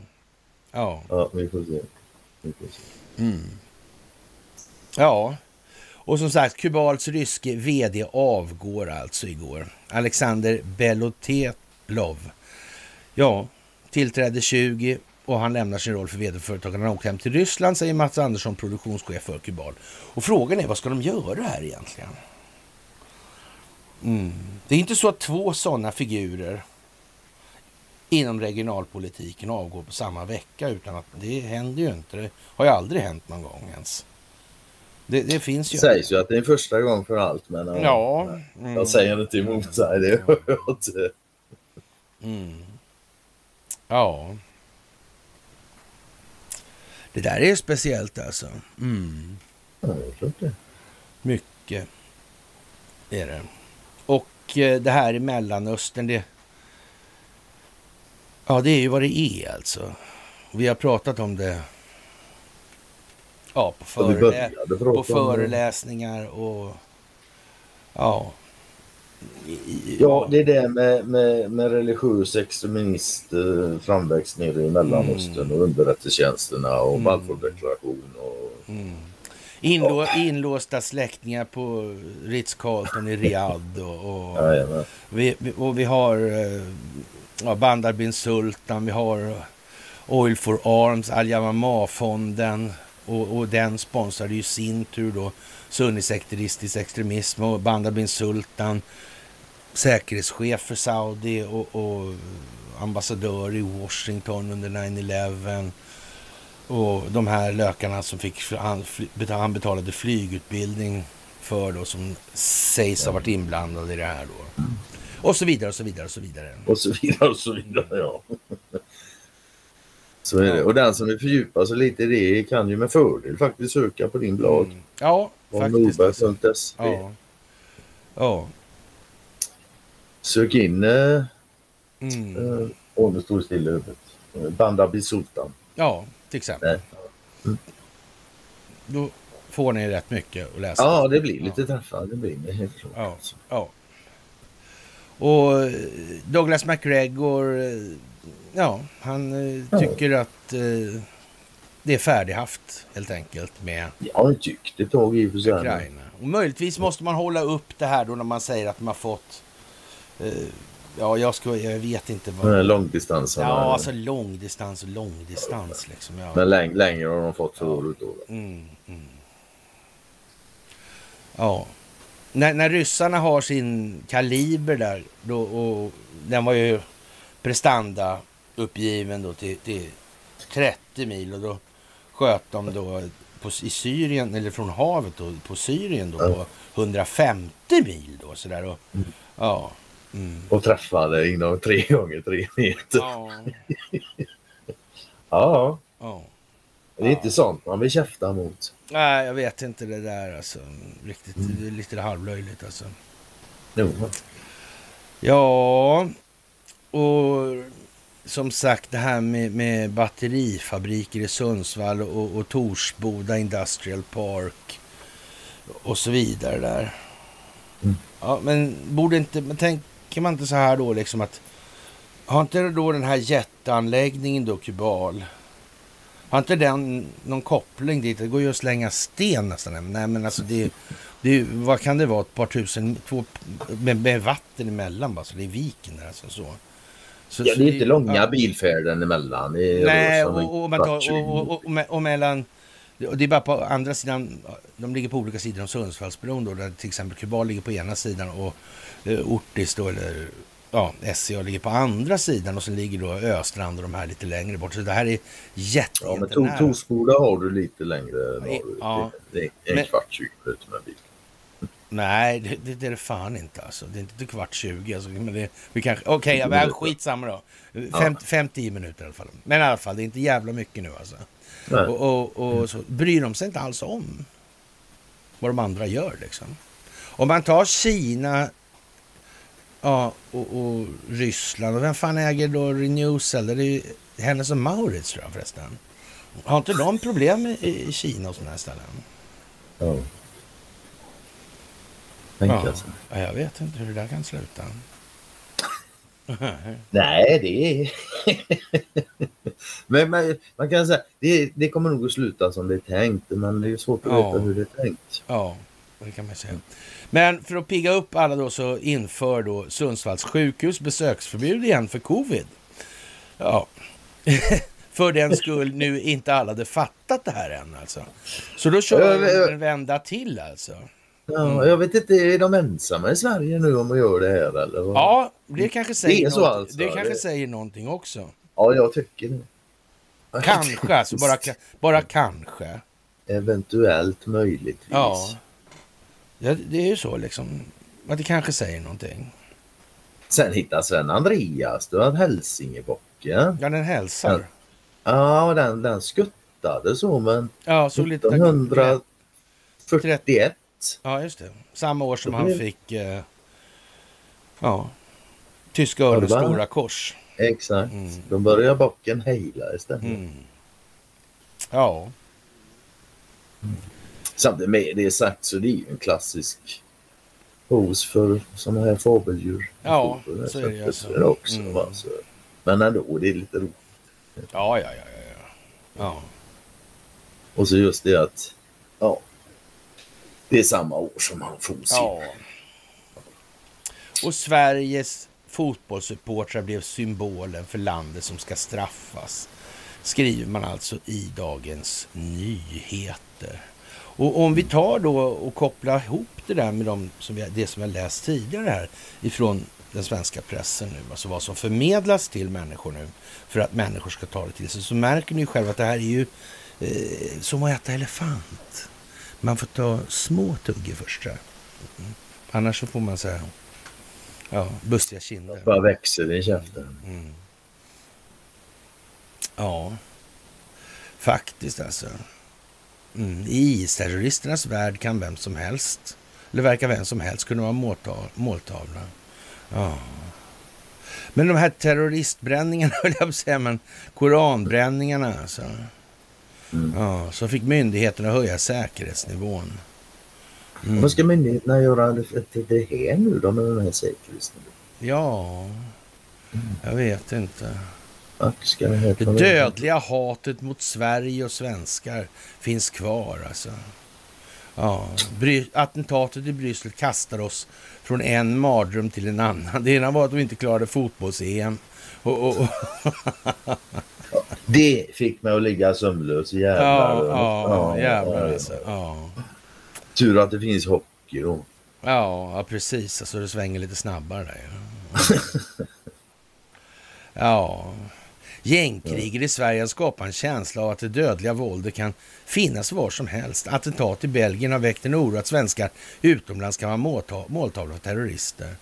Ja. Ja, vi får se. Vi får se. Mm. Ja, och som sagt, Kubals ryske vd avgår alltså igår. Alexander Belotelov. Ja, tillträdde 20 och han lämnar sin roll för vd för företaget. Han har åkt hem till Ryssland, säger Mats Andersson, produktionschef för Kubal. Och frågan är, vad ska de göra här egentligen? Mm. Det är inte så att två sådana figurer inom regionalpolitiken avgår på samma vecka utan att det händer ju inte. Det har ju aldrig hänt någon gång ens. Det, det finns ju. Det sägs ju att det är en första gång för allt. Men ja, Ja. Mm. jag säger inte emot. Det jag inte. Mm. *laughs* Ja. Det där är ju speciellt alltså. Mm. Mycket är det. Och eh, det här i Mellanöstern, det... Ja, det är ju vad det är alltså. Vi har pratat om det. Ja, på, förelä- på föreläsningar och... Ja. Ja, det är det med, med, med religiös extremist eh, framväxt nere i Mellanöstern och underrättelsetjänsterna och Mm. Balfourdeklaration och Mm. Inlå, inlåsta släktingar på Ritz-Carlton i Riyadh och, och, Jajamän. vi, och vi har eh, ja, Bandar bin Sultan, vi har Oil for Arms, Al Yamama-fonden och, och den sponsrade ju sin tur då sunnisekteristisk extremism och Bandar bin Sultan säkerhetschef för Saudi och, och ambassadör i Washington under 9-11 och de här lökarna som fick, han, betalade flygutbildning för då som sägs ha varit inblandade i det här då. Och så vidare och så vidare och så vidare. och så vidare och så vidare. Ja. Så är det. Och den som vill fördjupa sig lite i det kan ju med fördel faktiskt söka på din blogg. Mm. Ja, faktiskt. Norberg.se. Ja. Ja. Sök in eh, Mm. eh, nu står det still i huvudet. Eh, Banda bin Sultan. ja, till exempel. Nej. Då får ni rätt mycket att läsa. Ja, det blir lite träffar. Det blir det helt klart. Ja. Ja. Och eh, Douglas McGregor, eh, ja, han Ja. tycker att eh, det är färdighaft helt enkelt med Jag har tyckt ett tag i och för sig. Ukraina. Och möjligtvis måste man hålla upp det här då när man säger att man fått, ja, jag, ska, jag vet inte vad. här långdistansen. Ja, alltså långdistans och långdistans liksom. Ja. Men läng längre har de fått förut då. Mm, mm. Ja. När, när ryssarna har sin kaliber där, då, och den var ju prestanda uppgiven då till, till 30 mil och då sköt de då på, i Syrien, eller från havet då, på Syrien då, på 150 mil då sådär. Och, mm. Ja. Mm. Och träffade inom tre *laughs* gånger tre meter. Ja. *laughs* ja. ja. Det är inte sånt man vill käfta mot. Nej, jag vet inte det där alltså. Riktigt, mm. det är lite halvlöjligt alltså. Jo. Ja, och som sagt det här med, med batterifabriker i Sundsvall och, och Torsboda Industrial Park och så vidare där. Mm. Ja, men borde inte, men tänker man inte så här då liksom att har inte då den här jätteanläggningen då Kubal har inte den någon koppling dit? Det går ju att slänga sten nästan. Nej men alltså det, det vad kan det vara? Ett par tusen, två, med, med vatten emellan bara. Så det är viken där alltså så. Så, ja, det är inte långa ja. bilfärden emellan. Nej, och mellan... Det är bara på andra sidan, de ligger på olika sidor om Sundsvallsbron då, där till exempel Kubal ligger på ena sidan och eh, Ortis då, eller ja, SCA ligger på andra sidan och sen ligger då Östrand och de här lite längre bort. Så det här är jätte, Ja, men Torsboda har du lite längre norrut. Ja, det är en men, kvart, 20 minuter med bil. Nej, det, det, det, är det fan inte alltså. Det är inte kvart 20. Alltså, men det, vi kanske, okej, okay, ja, skitsamma då. Fem, ja. 50 minuter i alla fall. Men i alla fall, det är inte jävla mycket nu alltså. Och, och, och mm. så bryr de sig inte alls om vad de andra gör liksom. Om man tar Kina Ja, och, och, Ryssland. Och vem fan äger då Renewcell? Det är ju Hennes och Maurits tror jag förresten. Har inte de problem i, i Kina och sådana här ställen? Ja. Ja, ja, jag vet inte hur det där kan sluta. *laughs* Nej, det är... *laughs* men man, man, kan säga det, det kommer nog att sluta som det är tänkt. Men det är svårt att ja. veta hur det är tänkt. Ja, det kan man säga. Men för att pigga upp alla då så inför då Sundsvalls sjukhus besöksförbud igen för covid. Ja, *laughs* för den skull nu inte alla hade fattat det här än alltså. Så då kör de en vända till alltså. Ja, jag vet inte, är de ensamma i Sverige nu om att göra det här eller? Ja, det kanske säger, det, något, alltså, det kanske det... säger någonting också. Ja, jag tycker det. Kanske, alltså bara, bara kanske. Eventuellt möjligtvis. Ja. Ja, det är ju så liksom. Att det kanske säger någonting. Sen hittar Sven Andreas, du har Hälsingebocken. Ja, den hälsar. Den, ja, den, den skuttade så men ja, så 1941. Ja, just det. Samma år som han fick eh, ja, Tyska Örnens stora kors. Exakt. Mm. Då börjar bocken hejla istället. Mm. Ja. Mm. Samtidigt med det sagt så det är ju en klassisk hos för sådana här fågeldjur. Ja, så är det alltså. också. Mm. Alltså. Men ändå, det är lite roligt. Ja, ja, ja, ja. ja. Och så just det att ja, det är samma år som han for ja. Och Sveriges fotbollssupportrar blev symbolen för landet som ska straffas. Skriver man alltså i Dagens Nyheter. Och om vi tar då och kopplar ihop det där med de, som vi, det som jag har läst tidigare här ifrån den svenska pressen nu, alltså vad som förmedlas till människor nu för att människor ska ta det till sig, så märker ni själva att det här är ju eh, som att äta elefant. Man får ta små tuggor först. Mm. Annars så får man säga ja, bustiga kinder. Det bara växer i käften. Mm. Ja, faktiskt alltså. Mm. I IS-terroristernas värld kan vem som helst, eller verkar vem som helst kunna vara måltavla. Ja. Men de här terroristbränningarna, *laughs* höll jag på att säga, men koranbränningarna alltså. Mm. Ja, så fick myndigheterna höja säkerhetsnivån. Mm. Vad ska myndigheterna göra till det här nu då med den här säkerhetsnivån? Ja, mm. jag vet inte. Det dödliga hatet mot Sverige och svenskar finns kvar alltså. Ja, attentatet i Bryssel kastar oss från en mardröm till en annan. Det ena var att de inte klarade fotbolls-EM. Och, och, och. det fick mig att ligga sömnlös. Jävlar. Ja, ja, ja, jävlar alltså. Ja. Tur att det finns hockey då. Ja, precis. Alltså det svänger lite snabbare. Ja. *laughs* ja. Gängkriget i Sverige skapar en känsla av att det dödliga våldet kan finnas var som helst. Attentat i Belgien har väckt en oro att svenskar utomlands kan vara måltavlor för terrorister.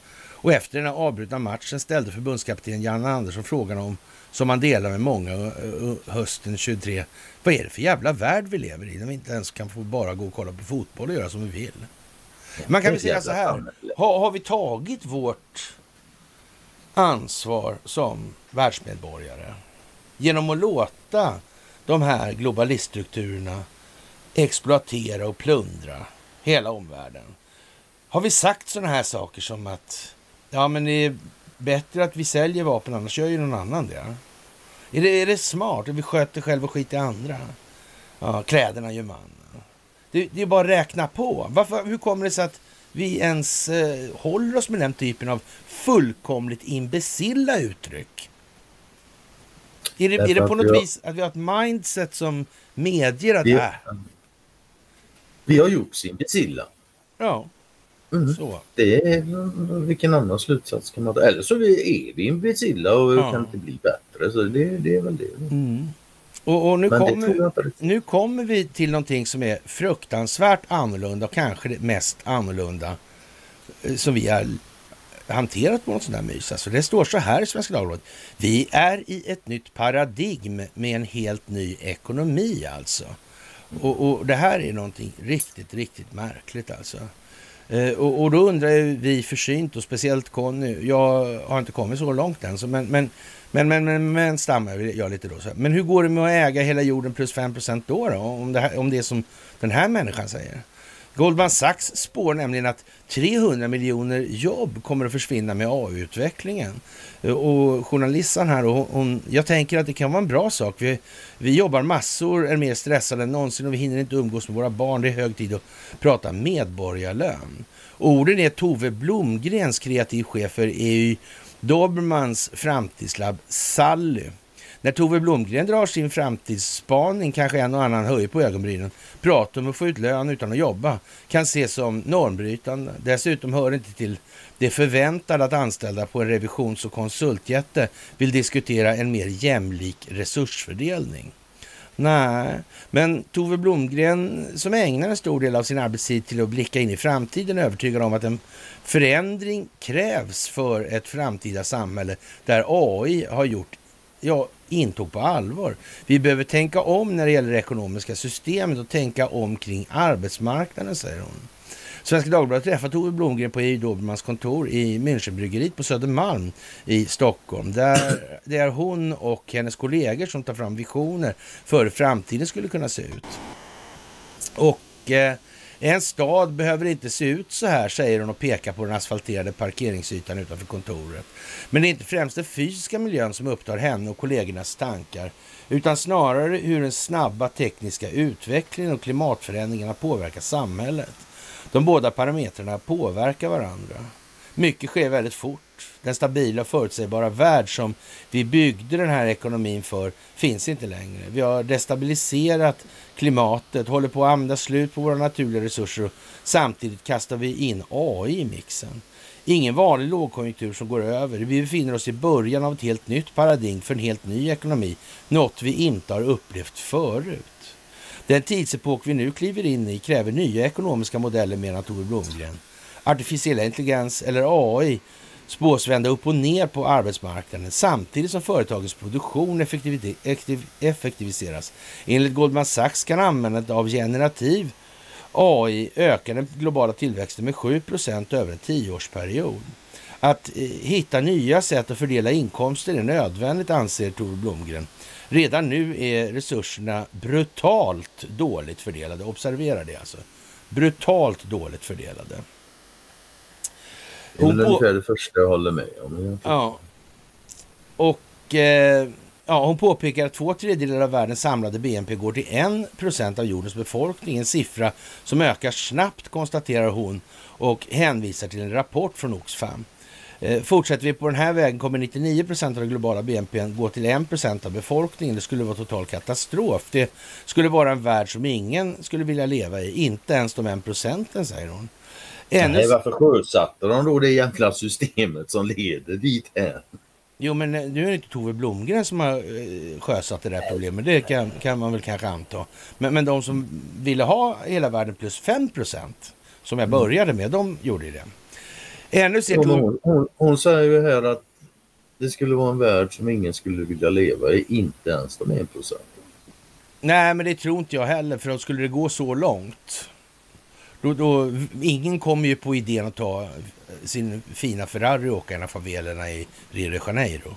Och efter den avbrutna matchen ställde förbundskapten Janne Andersson frågan om, som han delar med många hösten 23, vad är det för jävla värld vi lever i när vi inte ens kan få bara gå och kolla på fotboll och göra som vi vill? Man kan väl säga så här, har, har vi tagit vårt ansvar som världsmedborgare genom att låta de här globaliststrukturerna exploatera och plundra hela omvärlden. Har vi sagt sådana här saker som att ja, men det är bättre att vi säljer vapen, annars gör ju någon annan det. Är det, är det smart vi sköter själva och skiter i andra? Ja, kläderna gör man. Det, det är bara att räkna på. Varför, hur kommer det sig att vi ens eh, håller oss med den typen av fullkomligt imbecilla uttryck? Är det, är det på något har, vis att vi har ett mindset som medger att... Vi, äh, vi har gjorts imbecilla. Ja. Mm. Så. Det är, vilken annan slutsats kan man ta? Eller så är vi imbecilla och ja. kan inte bli bättre. Så det, det är väl det. Mm. Och, och nu, kommer, nu kommer vi till någonting som är fruktansvärt annorlunda och kanske det mest annorlunda eh, som vi har hanterat på något sånt här mys. Alltså det står så här i Svenska Dagbladet. Vi är i ett nytt paradigm med en helt ny ekonomi alltså. Och, och det här är någonting riktigt, riktigt märkligt alltså. Eh, och, och, då undrar vi försynt och speciellt Conny, jag har inte kommit så långt än, så men, men, men, men, men, men stammar jag lite då. Så. Men hur går det med att äga hela jorden plus 5 då, då om, det här, om det är som den här människan säger? Goldman Sachs spår nämligen att 300 miljoner jobb kommer att försvinna med AI-utvecklingen. Och journalisten här, och hon, jag tänker att det kan vara en bra sak. Vi, vi jobbar massor, är mer stressade än någonsin och vi hinner inte umgås med våra barn. Det är hög tid att prata medborgarlön. Orden är Tove Blomgrens kreativchef för EU Dobermans framtidslabb Sally. När Tove Blomgren drar sin framtidsspaning kanske en och annan höjer på ögonbrynen. Prata om att få ut lön utan att jobba kan ses som normbrytande. Dessutom hör det inte till det förväntade att anställda på en revisions och konsultjätte vill diskutera en mer jämlik resursfördelning. Nej, men Tove Blomgren som ägnar en stor del av sin arbetstid till att blicka in i framtiden är övertygad om att en förändring krävs för ett framtida samhälle där AI har gjort ja, intog på allvar. Vi behöver tänka om när det gäller det ekonomiska systemet och tänka om kring arbetsmarknaden, säger hon. Svenska Dagbladet träffar Tove Blomgren på EU Dobermans kontor i Münchenbryggeriet på Södermalm i Stockholm. Där det är hon och hennes kollegor som tar fram visioner för hur framtiden skulle kunna se ut. Och eh, en stad behöver inte se ut så här, säger hon och pekar på den asfalterade parkeringsytan utanför kontoret. Men det är inte främst den fysiska miljön som upptar henne och kollegornas tankar, utan snarare hur den snabba tekniska utvecklingen och klimatförändringarna påverkar samhället. De båda parametrarna påverkar varandra. Mycket sker väldigt fort. Den stabila och förutsägbara värld som vi byggde den här ekonomin för finns inte längre. Vi har destabiliserat klimatet, håller på att använda slut på våra naturliga resurser och samtidigt kastar vi in AI i mixen. Ingen vanlig lågkonjunktur som går över. Vi befinner oss i början av ett helt nytt paradigm för en helt ny ekonomi. Något vi inte har upplevt förut. Den tidsepok vi nu kliver in i kräver nya ekonomiska modeller menar Tore Blomgren. Artificiell intelligens eller AI spås vända upp och ner på arbetsmarknaden samtidigt som företagens produktion effektiviseras. Enligt Goldman Sachs kan användandet av generativ AI öka den globala tillväxten med 7% över en tioårsperiod. Att eh, hitta nya sätt att fördela inkomster är nödvändigt, anser Tor Blomgren. Redan nu är resurserna brutalt dåligt fördelade. Observera det alltså. Brutalt dåligt fördelade. Det är ungefär det första jag håller med om. Ja. Och eh, ja, hon påpekar att två tredjedelar av världens samlade BNP går till en procent av jordens befolkning. En siffra som ökar snabbt, konstaterar hon och hänvisar till en rapport från Oxfam. Eh, fortsätter vi på den här vägen kommer 99 procent av den globala BNP gå till 1 procent av befolkningen. Det skulle vara total katastrof. Det skulle vara en värld som ingen skulle vilja leva i, inte ens de 1 procenten, säger hon. Ännu... Nej, varför sjösatte de då det egentliga systemet som leder dit här? Jo, men nu är det inte Tove Blomgren som har eh, sjösatt det där problemet. Det kan, kan man väl kanske anta. Men, men de som ville ha hela världen plus 5 procent, som jag började med, de gjorde det. Ännu ser hon, hon, hon säger ju här att det skulle vara en värld som ingen skulle vilja leva i, inte ens de 1 procent. Nej, men det tror inte jag heller, för då skulle det gå så långt. Då, då, ingen kommer ju på idén att ta sin fina Ferrari och åka genom favelerna i Rio de Janeiro.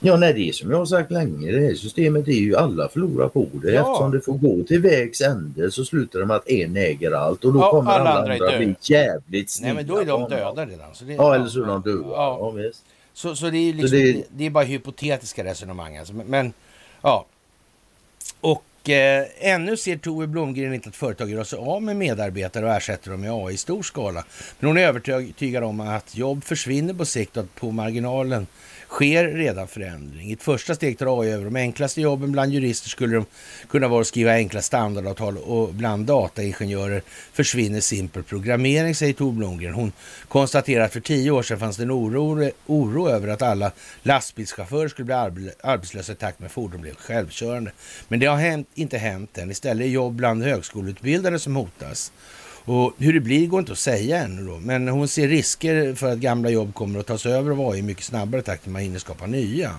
Ja, nej, det är som jag har sagt länge, det här systemet är ju alla förlorar på det. Ja. Eftersom det får gå till vägs ände så slutar det med att en äger allt och då ja, kommer alla, alla andra bli jävligt snygga. Nej, men då är de döda redan. Så det, ja, eller så är de döda. Ja. Ja, visst. Så, så det är liksom, det... det... är bara hypotetiska resonemang alltså. Men, men ja. Och eh, ännu ser Tove Blomgren inte att företag gör sig av med medarbetare och ersätter dem med AI i stor skala. Men hon är övertygad om att jobb försvinner på sikt och att på marginalen sker redan förändring. I ett första steg tar AI över de enklaste jobben. Bland jurister skulle de kunna vara att skriva enkla standardavtal och bland dataingenjörer försvinner simpel programmering, säger Tor Blomgren. Hon konstaterar att för tio år sedan fanns det en oro, oro över att alla lastbilschaufförer skulle bli arbetslösa i takt med att fordon blev självkörande. Men det har hänt, inte hänt än. Istället är jobb bland högskoleutbildade som hotas. Och hur det blir går inte att säga ännu då, men hon ser risker för att gamla jobb kommer att tas över av AI i mycket snabbare takt än man hinner skapa nya.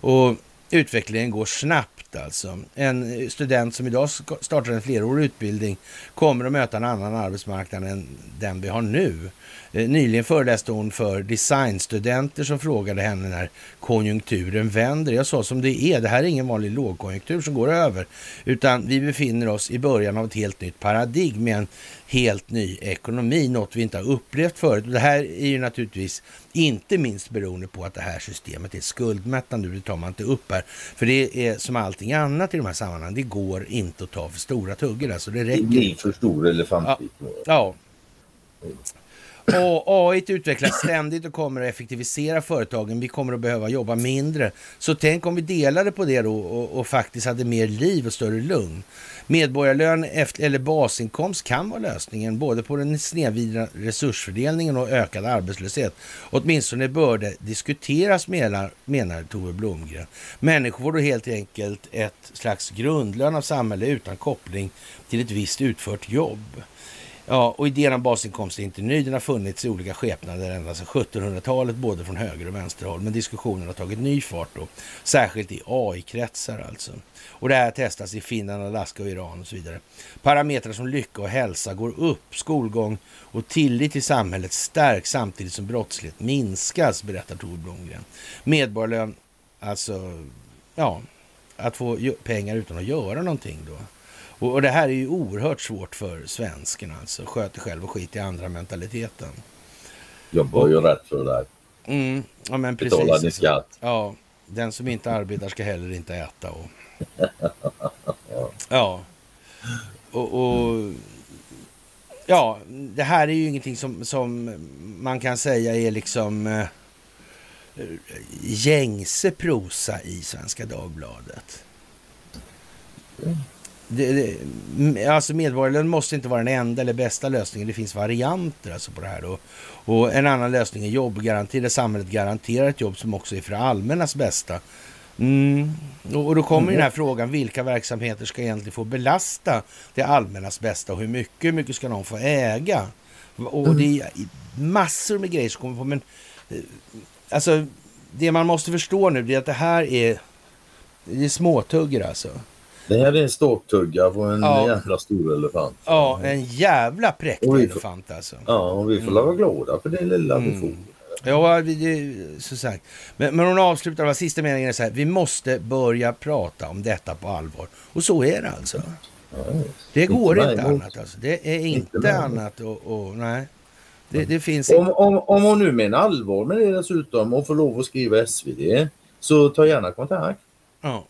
Och utvecklingen går snabbt alltså. En student som idag startar en flerårig utbildning kommer att möta en annan arbetsmarknad än den vi har nu. Eh, nyligen föreläste hon för designstudenter som frågade henne när konjunkturen vänder. Jag sa som det är, det här är ingen vanlig lågkonjunktur som går över, utan vi befinner oss i början av ett helt nytt paradigm med en helt ny ekonomi, något vi inte har upplevt förut. Det här är ju naturligtvis inte minst beroende på att det här systemet är skuldmättande, det tar man inte upp här. För det är som allting annat i de här sammanhangen, det går inte att ta för stora tuggor. Alltså det, räcker. det blir för stor elefantbit. Ja. ja. Och AI utvecklas *laughs* ständigt och kommer att effektivisera företagen. Vi kommer att behöva jobba mindre. Så tänk om vi delade på det då och, och faktiskt hade mer liv och större lugn. Medborgarlön efter, eller basinkomst kan vara lösningen både på den snedvridna resursfördelningen och ökad arbetslöshet. Åtminstone bör det diskuteras menar, menar Tove Blomgren. Människor får då helt enkelt ett slags grundlön av samhället utan koppling till ett visst utfört jobb. Ja, och idén om basinkomst är inte ny. Den har funnits i olika skepnader ända sedan 1700-talet, både från höger och vänsterhåll. Men diskussionen har tagit ny fart då, särskilt i AI-kretsar alltså. Och det här testas i Finland, Alaska och Iran och så vidare. Parametrar som lycka och hälsa går upp, skolgång och tillit till samhället stärks samtidigt som brottslighet minskas, berättar Tor Blomgren. Medborgarlön, alltså, ja, att få pengar utan att göra någonting då. Och, och, det här är ju oerhört svårt för svensken alltså. Sköter själv och skit i andra mentaliteten. Jobbar ju rätt för det. Mm, ja men precis. Betalar ni skatt? Ja, den som inte arbetar ska heller inte äta. Och... *laughs* ja. Och, och, ja, det här är ju ingenting som, som man kan säga är liksom eh, gängse prosa i Svenska Dagbladet. Mm det, det, alltså medborgarlön måste inte vara den enda eller bästa lösningen. Det finns varianter alltså på det här. Då. Och en annan lösning är jobbgaranti där samhället garanterar ett jobb som också är för det allmännas bästa. Mm. Och då kommer mm. den här frågan, vilka verksamheter ska egentligen få belasta det allmännas bästa och hur mycket, hur mycket ska de få äga? Och mm. det är massor med grejer som kommer på, men eh, alltså det man måste förstå nu är att det här är, det är småtuggar alltså. Det här är en ståktugga på en ja. jävla stor elefant. Ja, en jävla präktig elefant alltså. Ja, och vi får mm. vara glada för det lilla mm. vi får. Ja, det, så sagt. Men, men hon avslutar med sista meningen så här. Vi måste börja prata om detta på allvar. Och så är det alltså. Ja, det går inte, inte annat alltså. Det är inte, inte annat och, och nej. Det, det finns om, om, om hon nu menar allvar med det dessutom och får lov att skriva SvD så ta gärna kontakt. Ja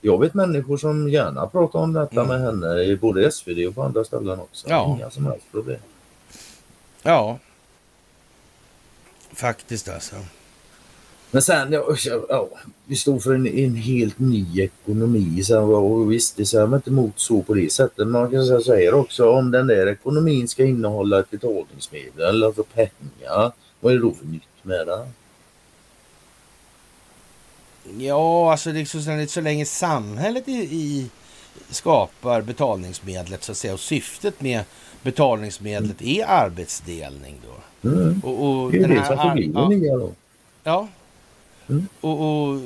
jag vet människor som gärna pratar om detta mm. med henne i både SvD och på andra ställen också. Ja. Inga som helst problem. Ja. Faktiskt alltså. Men sen, ja, ja, vi står för en, en, helt ny ekonomi. Så, och visst, det säger man inte emot så på det sättet. Man kan säga också om den där ekonomin ska innehålla ett betalningsmedel, alltså pengar. Vad är det då för nytt med det? Ja, alltså är så, länge samhället i, i skapar betalningsmedlet så att säga och syftet med betalningsmedlet är arbetsdelning då. Mm. Och, och Det är den det här som får ar- bli ja, det nya då. Ja. Mm. Och, och,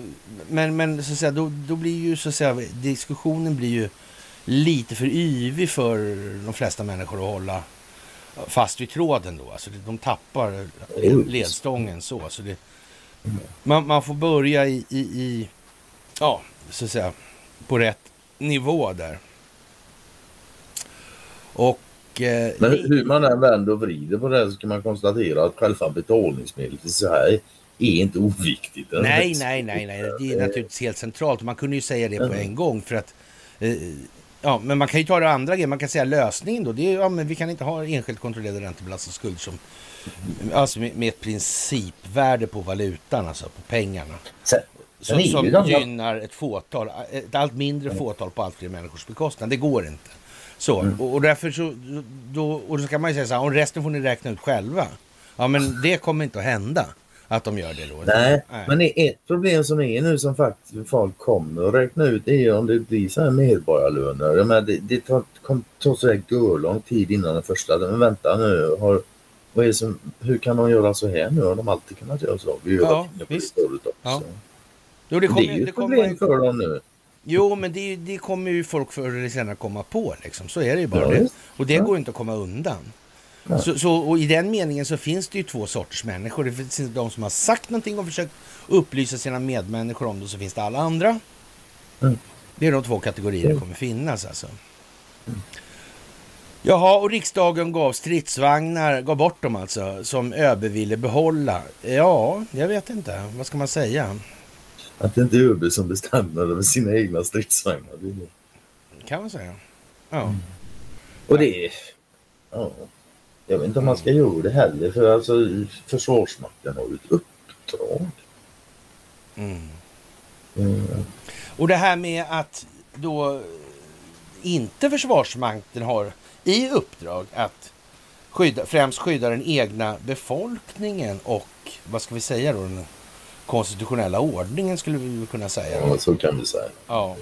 men, men så att säga, då, då blir ju så att säga, diskussionen blir ju lite för yvig för de flesta människor att hålla fast vid tråden då. Alltså de tappar ledstången så. så det, man, man får börja i, i, i, ja, så att säga, på rätt nivå där. Och... Eh, Men hur man än vänder och vrider på det så kan man konstatera att själva betalningsmedlet i sig är inte oviktigt. Nej, nej, nej, nej. Det är naturligtvis helt centralt. Man kunde ju säga det på en gång för att... Eh, ja, men man kan ju ta det andra grejen. Man kan säga lösningen då. Det är, ja, men vi kan inte ha enskilt kontrollerade räntebelastade skuld som... Alltså med, med ett principvärde på valutan, alltså på pengarna. Sen, Som, som gynnar ett fåtal, ett allt mindre fåtal på allt fler människors bekostnad. Det går inte. Så, Mm. och, och därför så, då, och då ska man ju säga så här, och resten får ni räkna ut själva. Ja, men det kommer inte att hända att de gör det då. Nej, men det är ett problem som är nu som faktiskt folk kommer att räkna ut det är om det blir så här medborgarlöner. Jag menar, det, det tar, kom, tar så här lång tid innan den första. Men vänta nu, har, vad är det som, hur kan de göra så här nu? Har de alltid kunnat göra så? Vi gör Ja, det visst. det förut också. Ja. Jo, det, Det, kommer, är ju det kommer, problem för dem nu. Jo, men det, det kommer ju folk förr eller senare komma på. Liksom. Så är det ju bara. Ja, det. Och det Ja. går inte att komma undan. Nej. Så, så, och I den meningen så finns det ju två sorters människor. Det finns de som har sagt någonting och försökt upplysa sina medmänniskor om det. Så finns det alla andra. Mm. Det är de två kategorier det Mm. kommer finnas alltså. Jaha, och riksdagen gav stridsvagnar, gav bort dem alltså, som ÖB ville behålla. Ja, jag vet inte. Vad ska man säga? Att det inte är ÖB som bestämmer över sina egna stridsvagnar. Det det. Kan man säga. Ja. Mm. Och det. Ja, jag vet inte om man ska göra det heller för alltså Försvarsmakten har ju ett uppdrag. Mm. Mm. Och det här med att då inte Försvarsmakten har i uppdrag att skydda, främst skydda den egna befolkningen och vad ska vi säga då, den konstitutionella ordningen skulle vi kunna säga. Ja, så kan vi säga. Ja.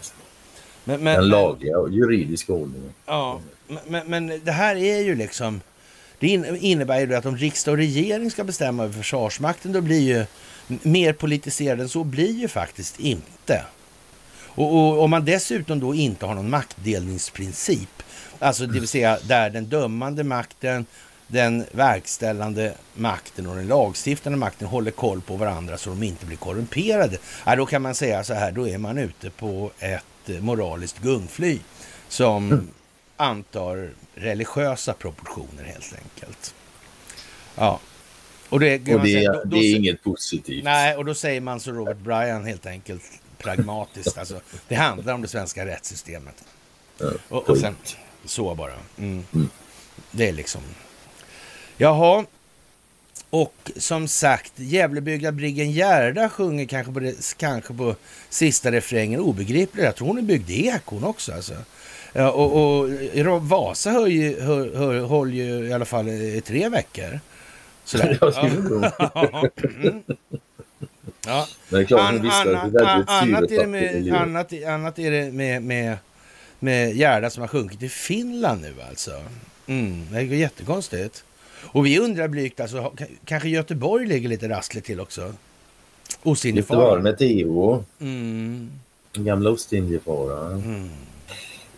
Men, men, Den lagliga och juridiska ordningen. Ja, men, men, det här är ju liksom... Det in- innebär ju att om riksdag och regering ska bestämma över Försvarsmakten, då blir ju mer politiserad än så blir ju faktiskt inte. Och, och om man dessutom då inte har någon maktdelningsprincip, alltså det vill säga där den dömande makten, den verkställande makten och den lagstiftande makten håller koll på varandra så de inte blir korrumperade. Ja, då kan man säga så här, då är man ute på ett eh, moraliskt gungfly som antar religiösa proportioner helt enkelt. Ja. Och det, Och det, säga, är- då- då det är inget positivt. Nej, och då säger man så Robert Bryan helt enkelt pragmatiskt. *laughs* Alltså, det handlar om det svenska rättssystemet. Ja, Och, och sen så bara. Mm. Det är liksom... Jaha. Och som sagt, Gävlebygda Briggen Gerda sjunger kanske på, det, kanske på sista refrängen obegripligt. Jag tror hon är byggd i Ekon också. Alltså. Ja, och, och Vasa höll ju, höll, höll, höll ju i alla fall i tre veckor. Sådär. *laughs* Ja. Mm. Ja. Men klart An, visste det är annat, väldigt annat är det med, annat är det med, med, med Gerda som har sjunkit till Finland nu alltså. Mm, det är ju jättekonstigt. Och vi undrar blygt, alltså, kanske Göteborg ligger lite rassligt till också? Göteborg Ostindiefararen. med Theo, Mm, gamla Ostindiefararen. mm.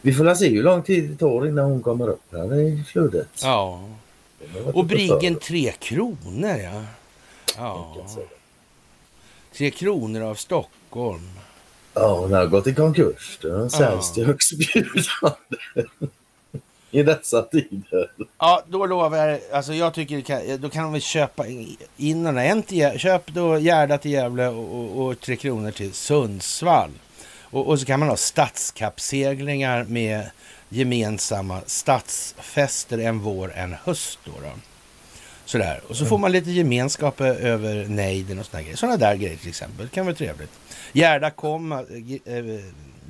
Vi får se hur lång tid det tar innan hon kommer upp här i flödet. Ja, varit och Briggen Tre Kronor ja. Ja. Tre Kronor av Stockholm. Ja, hon har gått i konkurs. Den säljs till högstbjudande. I dessa tider. Ja, då lovar jag. Alltså jag tycker kan, då kan väl köpa in den. En till, köp då Gerda till Gävle och, och, och Tre Kronor till Sundsvall. Och, och så kan man ha stadskappseglingar med gemensamma stadsfester en vår, en höst. Då, då. Sådär. Och så får man lite gemenskap över nejden och sådana grejer. Sådana där grejer till exempel. Det kan vara trevligt. Gerda kom, äh,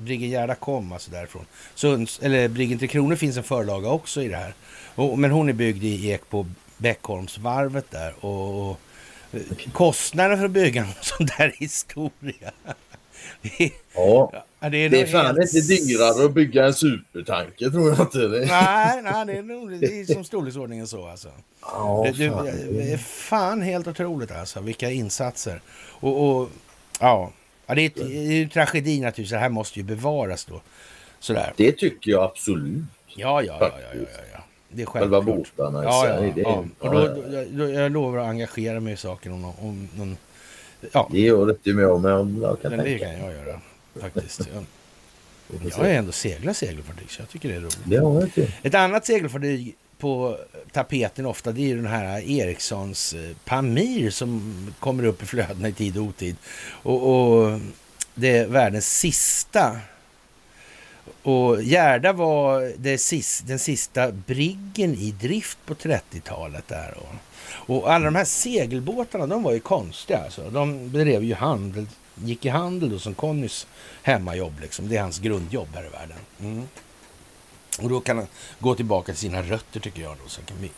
Briggen Gerda kom alltså därifrån. Sunds, eller Briggen Tre Kronor finns en förlaga också i det här. Och, men hon är byggd i Ek på Bäckholmsvarvet där. Och, och kostnaden för att bygga en *laughs* sån där historia. ja, ja, det är, det är fan helt... inte dyrare att bygga en supertanker tror jag inte. Det. Nej, nej, det är nog det är som storleksordningen så alltså. Ja, det, fan. det är fan helt otroligt alltså, vilka insatser. Och, och ja, ja, det är, det är ju tragedi naturligtvis. Det här måste ju bevaras då. Sådär. Det tycker jag absolut. Ja, ja, ja, ja, ja, ja. Det är. Själva båtarna ja, ja, ja. Och då, då, då, jag lovar att engagera mig i saken om, om någon... Ja. Det gör inte jag med. Jag kan det kan jag göra faktiskt. Jag, jag har ändå seglat segelfartyg så jag tycker det är roligt. Det har jag Ett annat segelfartyg på tapeten ofta det är ju den här Ericssons eh, Pamir som kommer upp i flödena i tid och otid. Och, och det är världens sista och Gärda var det sista, den sista briggen i drift på 30-talet där. Och, och alla de här segelbåtarna, de var ju konstiga alltså. De bedrev ju handel, gick i handel då som Connys hemmajobb liksom. Det är hans grundjobb här i världen. Mm. Och då kan han gå tillbaka till sina rötter tycker jag då. Så kan vi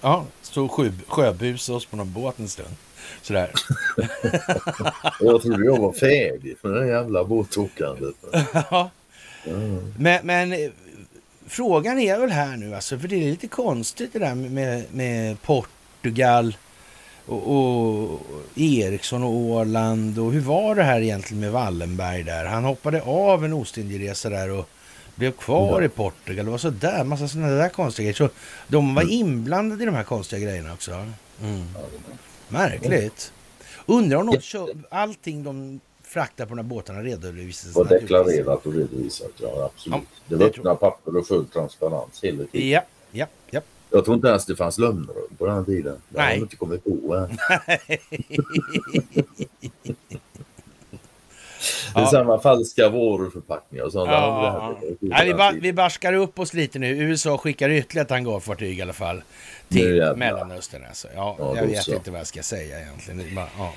ja, stå och sjöbusa oss på någon båt en stund. Sådär. *laughs* jag trodde jag var färdig för det jävla båtåkandet. ja, men, men, eh, frågan är väl här nu, alltså, för det är lite konstigt det där med, med Portugal och, och Eriksson och Åland och hur var det här egentligen med Wallenberg där? Han hoppade av en Ostindieresa där och blev kvar ja. i Portugal. Det var sådär, massa sådana där konstiga grejer. Så de var mm. inblandade i de här konstiga grejerna också. Mm. Märkligt. Undrar om de kör, allting de frakta på de här båtarna redovisas. Och deklarerat och redovisat, ja absolut. Ja, det var öppna papper och full transparens hela tiden. Ja, ja, ja. Jag tror inte ens det fanns lönnrum på den tiden. Det Nej. har inte kommit på än. Det är ja. samma falska varuförpackningar och sådana. Ja, ja. vi, ba vi barskar upp oss lite nu. USA skickar ytterligare ett hangarfartyg i alla fall till Mellanöstern. Alltså. Ja, ja jag vet så. inte vad jag ska säga egentligen. Ja.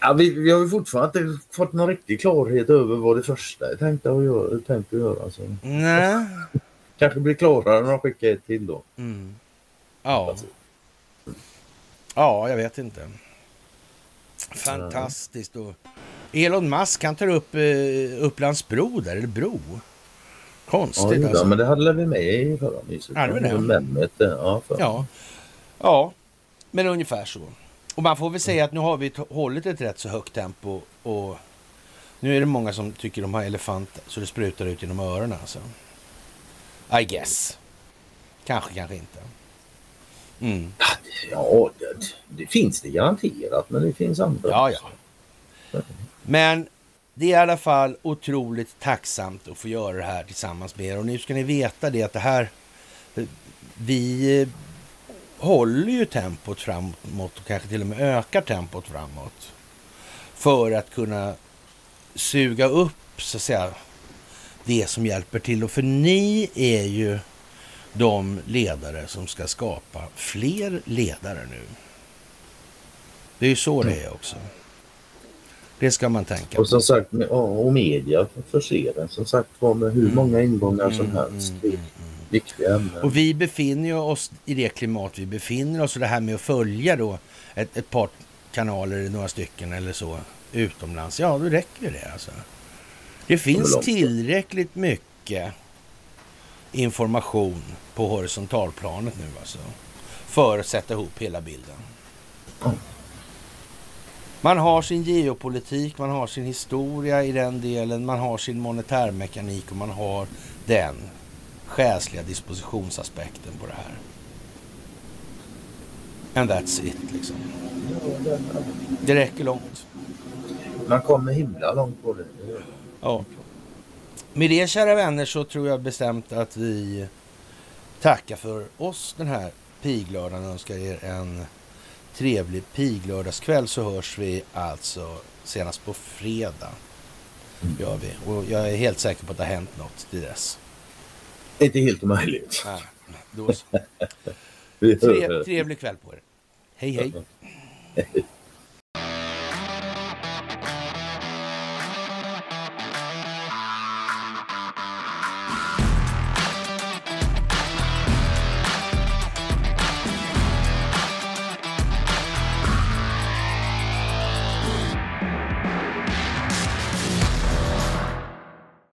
Ja, vi, vi har ju fortfarande inte fått någon riktig klarhet över vad det första är tänkt att göra. Tänkt att göra alltså. Nej. Kanske blir klarare när de skickar ett till då. Mm. Ja. Ja, jag vet inte. Fantastiskt. Och Elon Musk han tar upp eh, Upplands bro där, eller bro. Konstigt ja, alltså. men det hade vi med i förra myset. Hade vi det? Ja, ja. ja, men ungefär så. Och man får väl säga att nu har vi hållit ett rätt så högt tempo och nu är det många som tycker de har elefant så det sprutar ut genom öronen alltså. I guess. Kanske, kanske inte. Mm. Ja, det, det, finns det garanterat, men det finns andra. Ja, ja. Men det är i alla fall otroligt tacksamt att få göra det här tillsammans med er. Och nu ska ni veta det att det här... Vi håller ju tempot framåt och kanske till och med ökar tempot framåt. För att kunna suga upp så att säga det som hjälper till. Och för ni är ju de ledare som ska skapa fler ledare nu. Det är ju så det är också. Det ska man tänka på. Och som sagt, och media förser den som sagt var med hur mm. många ingångar som mm, helst. Mm, mm, mm viktiga ämnen. Och vi befinner oss i det klimat vi befinner oss och det här med att följa då ett, ett par kanaler, några stycken eller så utomlands. Ja, då räcker det alltså. Det finns tillräckligt mycket information på horisontalplanet nu alltså. För att sätta ihop hela bilden. Man har sin geopolitik, man har sin historia i den delen, man har sin monetärmekanik och man har den själsliga dispositionsaspekten på det här. And that's it liksom. Det räcker långt. Man kommer himla långt på det. Ja. Med det kära vänner så tror jag bestämt att vi tackar för oss den här piglördagen och önskar er en trevlig piglördagskväll så hörs vi alltså senast på fredag. Gör vi. Och jag är helt säker på att det har hänt något till dess. Inte helt omöjligt. Nej, då så. *laughs* Trev, trevlig kväll på er. Hej, hej.